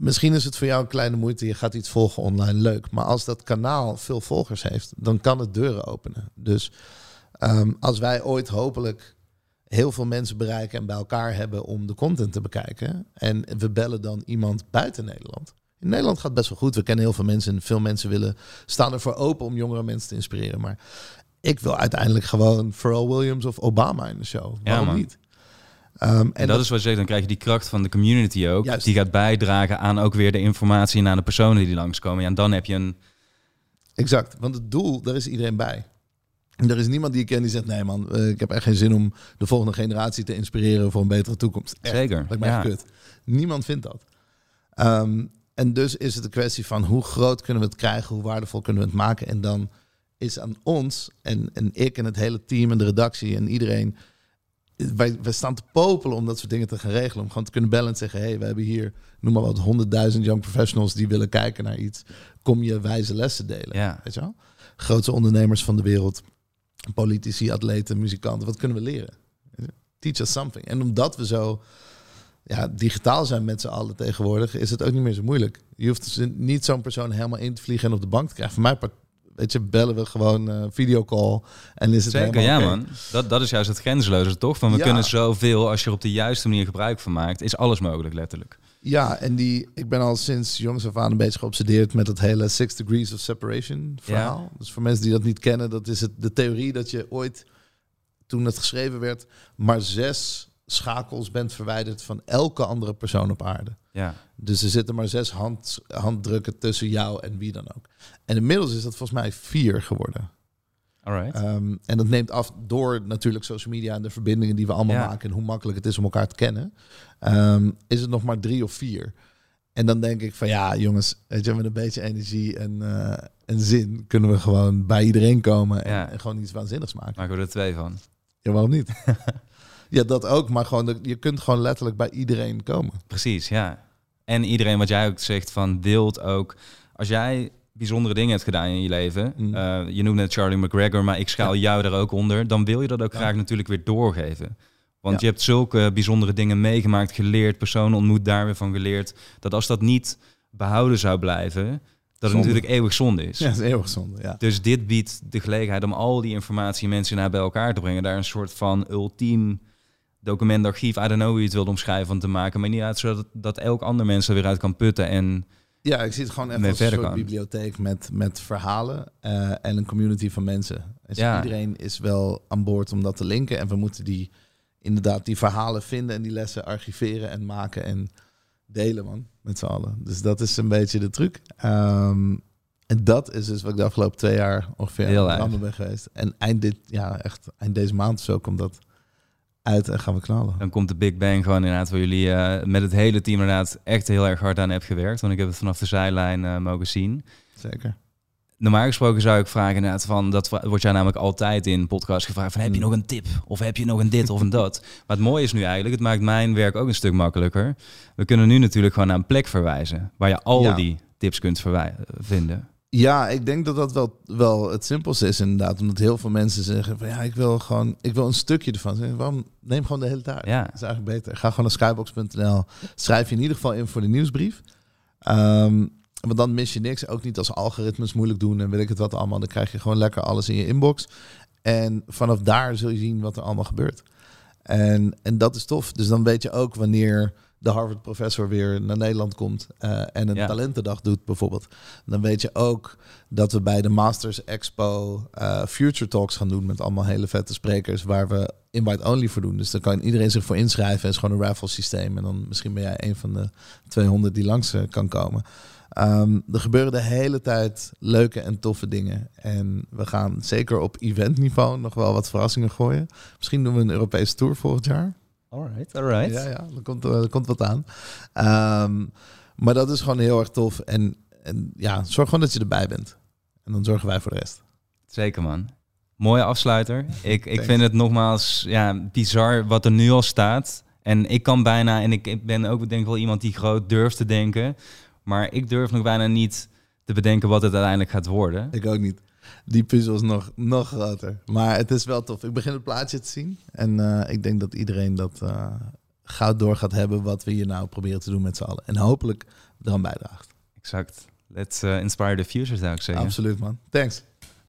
misschien is het voor jou een kleine moeite. Je gaat iets volgen online, leuk. Maar als dat kanaal veel volgers heeft, dan kan het deuren openen. Dus ehm, als wij ooit hopelijk heel veel mensen bereiken en bij elkaar hebben om de content te bekijken. En we bellen dan iemand buiten Nederland. In Nederland gaat het best wel goed. We kennen heel veel mensen en veel mensen willen staan ervoor open om jongere mensen te inspireren. Maar ik wil uiteindelijk gewoon Pharrell Williams of Obama in de show. Waarom man. niet? Ehm, En, dat, is wat je zegt, dan krijg je die kracht van de community ook. Juist. Die gaat bijdragen aan ook weer de informatie naar de personen die langskomen. Ja, en dan heb je een... Exact, want het doel, daar is iedereen bij. Er is niemand die ik ken die zegt... nee man, eh, ik heb echt geen zin om de volgende generatie te inspireren... voor een betere toekomst. Echt, Zeker, lijkt mij ja. Niemand vindt dat. Ehm, en dus is het een kwestie van hoe groot kunnen we het krijgen... hoe waardevol kunnen we het maken. En dan is aan ons en, en ik en het hele team en de redactie en iedereen... Wij, wij staan te popelen om dat soort dingen te gaan regelen. Om gewoon te kunnen bellen en zeggen... hey, we hebben hier, noem maar wat, honderdduizend young professionals... die willen kijken naar iets. Kom je wijze lessen delen. Ja, Weet je wel? Grootste ondernemers van de wereld, politici, atleten, muzikanten. Wat kunnen we leren? Teach us something. En omdat we zo ja, digitaal zijn met z'n allen tegenwoordig, is het ook niet meer zo moeilijk. Je hoeft dus niet zo'n persoon helemaal in te vliegen en op de bank te krijgen. Voor mij, part- weet je, bellen we gewoon eh videocall en is het zeker. Ja, helemaal oké. man. Dat, dat is juist het grensloze, toch? Van we Ja. kunnen zoveel, als je er op de juiste manier gebruik van maakt, is alles mogelijk, letterlijk. Ja, en die, ik ben al sinds jongs af aan een beetje geobsedeerd met het hele Six Degrees of Separation verhaal. Dus voor mensen die dat niet kennen, dat is het, de theorie dat je ooit, toen het geschreven werd, maar zes schakels bent verwijderd van elke andere persoon op aarde. Ja, Dus er zitten maar zes hand, handdrukken tussen jou en wie dan ook. En inmiddels is dat volgens mij vier geworden. alright. Ehm, en dat neemt af door natuurlijk social media en de verbindingen die we allemaal Ja. maken en hoe makkelijk het is om elkaar te kennen. Ehm, is het nog maar drie of vier? En dan denk ik van ja, jongens, weet je, met een beetje energie en, en zin kunnen we gewoon bij iedereen komen en, Ja. en gewoon iets waanzinnigs maken. Maken we er twee van. Ja, waarom niet? ja, dat ook, maar gewoon je kunt gewoon letterlijk bij iedereen komen. Precies, ja. En iedereen wat jij ook zegt van wilt ook... Als jij bijzondere dingen hebt gedaan in je leven... Mm. eh, je noemt net Charlie McGregor, maar ik schaal jou er ook onder... dan wil je dat ook Ja. graag natuurlijk weer doorgeven. Want je hebt zulke bijzondere dingen meegemaakt, geleerd, personen ontmoet, daar weer van geleerd. Dat als dat niet behouden zou blijven, dat het natuurlijk eeuwig zonde is. Ja, is eeuwig zonde, ja. Dus dit biedt de gelegenheid om al die informatie en mensen naar bij elkaar te brengen. Daar een soort van ultiem documentarchief, I don't know hoe je het wilt omschrijven, van te maken. Maar niet uit zodat dat elk ander mens er weer uit kan putten en... Ja, ik zie het gewoon echt als een soort bibliotheek met, met verhalen uh, en een community van mensen. Dus ja. iedereen is wel aan boord om dat te linken. En we moeten die inderdaad die verhalen vinden en die lessen archiveren en maken en delen, man, met z'n allen. Dus dat is een beetje de truc. Um, en dat is dus wat ik de afgelopen twee jaar ongeveer aan ben geweest. En eind dit, ja, echt eind deze maand of zo komt dat uit en gaan we knallen. Dan komt de Big Bang gewoon inderdaad, waar jullie uh, met het hele team inderdaad echt heel erg hard aan hebben gewerkt. Want ik heb het vanaf de zijlijn uh, mogen zien. Zeker. Normaal gesproken zou ik vragen inderdaad van, dat wordt jij namelijk altijd in podcast gevraagd van, heb je hmm. nog een tip? Of heb je nog een dit of een dat? Maar het mooie is nu eigenlijk, het maakt mijn werk ook een stuk makkelijker. We kunnen nu natuurlijk gewoon naar een plek verwijzen, waar je al die tips kunt vinden. Ja, ik denk dat dat wel, wel het simpelste is inderdaad. Omdat heel veel mensen zeggen van ja, ik wil gewoon, ik wil een stukje ervan. Waarom neem gewoon de hele tijd? Ja. Dat is eigenlijk beter. Ga gewoon naar skybox.nl. Schrijf je in ieder geval in voor de nieuwsbrief. Um, want dan mis je niks. Ook niet als algoritmes moeilijk doen en weet ik het wat allemaal. Dan krijg je gewoon lekker alles in je inbox. En vanaf daar zul je zien wat er allemaal gebeurt. En, en dat is tof. Dus dan weet je ook wanneer de Harvard-professor weer naar Nederland komt uh, en een talentendag doet, bijvoorbeeld. Dan weet je ook dat we bij de Masters Expo uh, Future Talks gaan doen met allemaal hele vette sprekers waar we invite-only voor doen. Dus dan kan iedereen zich voor inschrijven. Het is gewoon een raffle systeem. En dan misschien ben jij een van de 200 die langs uh, kan komen. Um, er gebeuren de hele tijd leuke en toffe dingen. En we gaan zeker op eventniveau nog wel wat verrassingen gooien. Misschien doen we een Europese tour volgend jaar. Alright, alright. Ja, ja, er komt, er komt wat aan. Um, maar dat is gewoon heel erg tof. En, en ja, zorg gewoon dat je erbij bent. En dan zorgen wij voor de rest. Zeker, man. Mooie afsluiter. Ik, ik vind het nogmaals ja, bizar wat er nu al staat. En ik kan bijna, en ik ben ook denk ik wel iemand die groot durft te denken. Maar ik durf nog bijna niet te bedenken wat het uiteindelijk gaat worden. Ik ook niet. Die puzzel is nog, nog groter. Maar het is wel tof. Ik begin het plaatje te zien. En uh, ik denk dat iedereen dat uh, goud door gaat hebben wat we hier nou proberen te doen met z'n allen. En hopelijk eraan bijdraagt. Exact. Let's uh, inspire the future, zou ik zeggen. Absoluut, man. Thanks.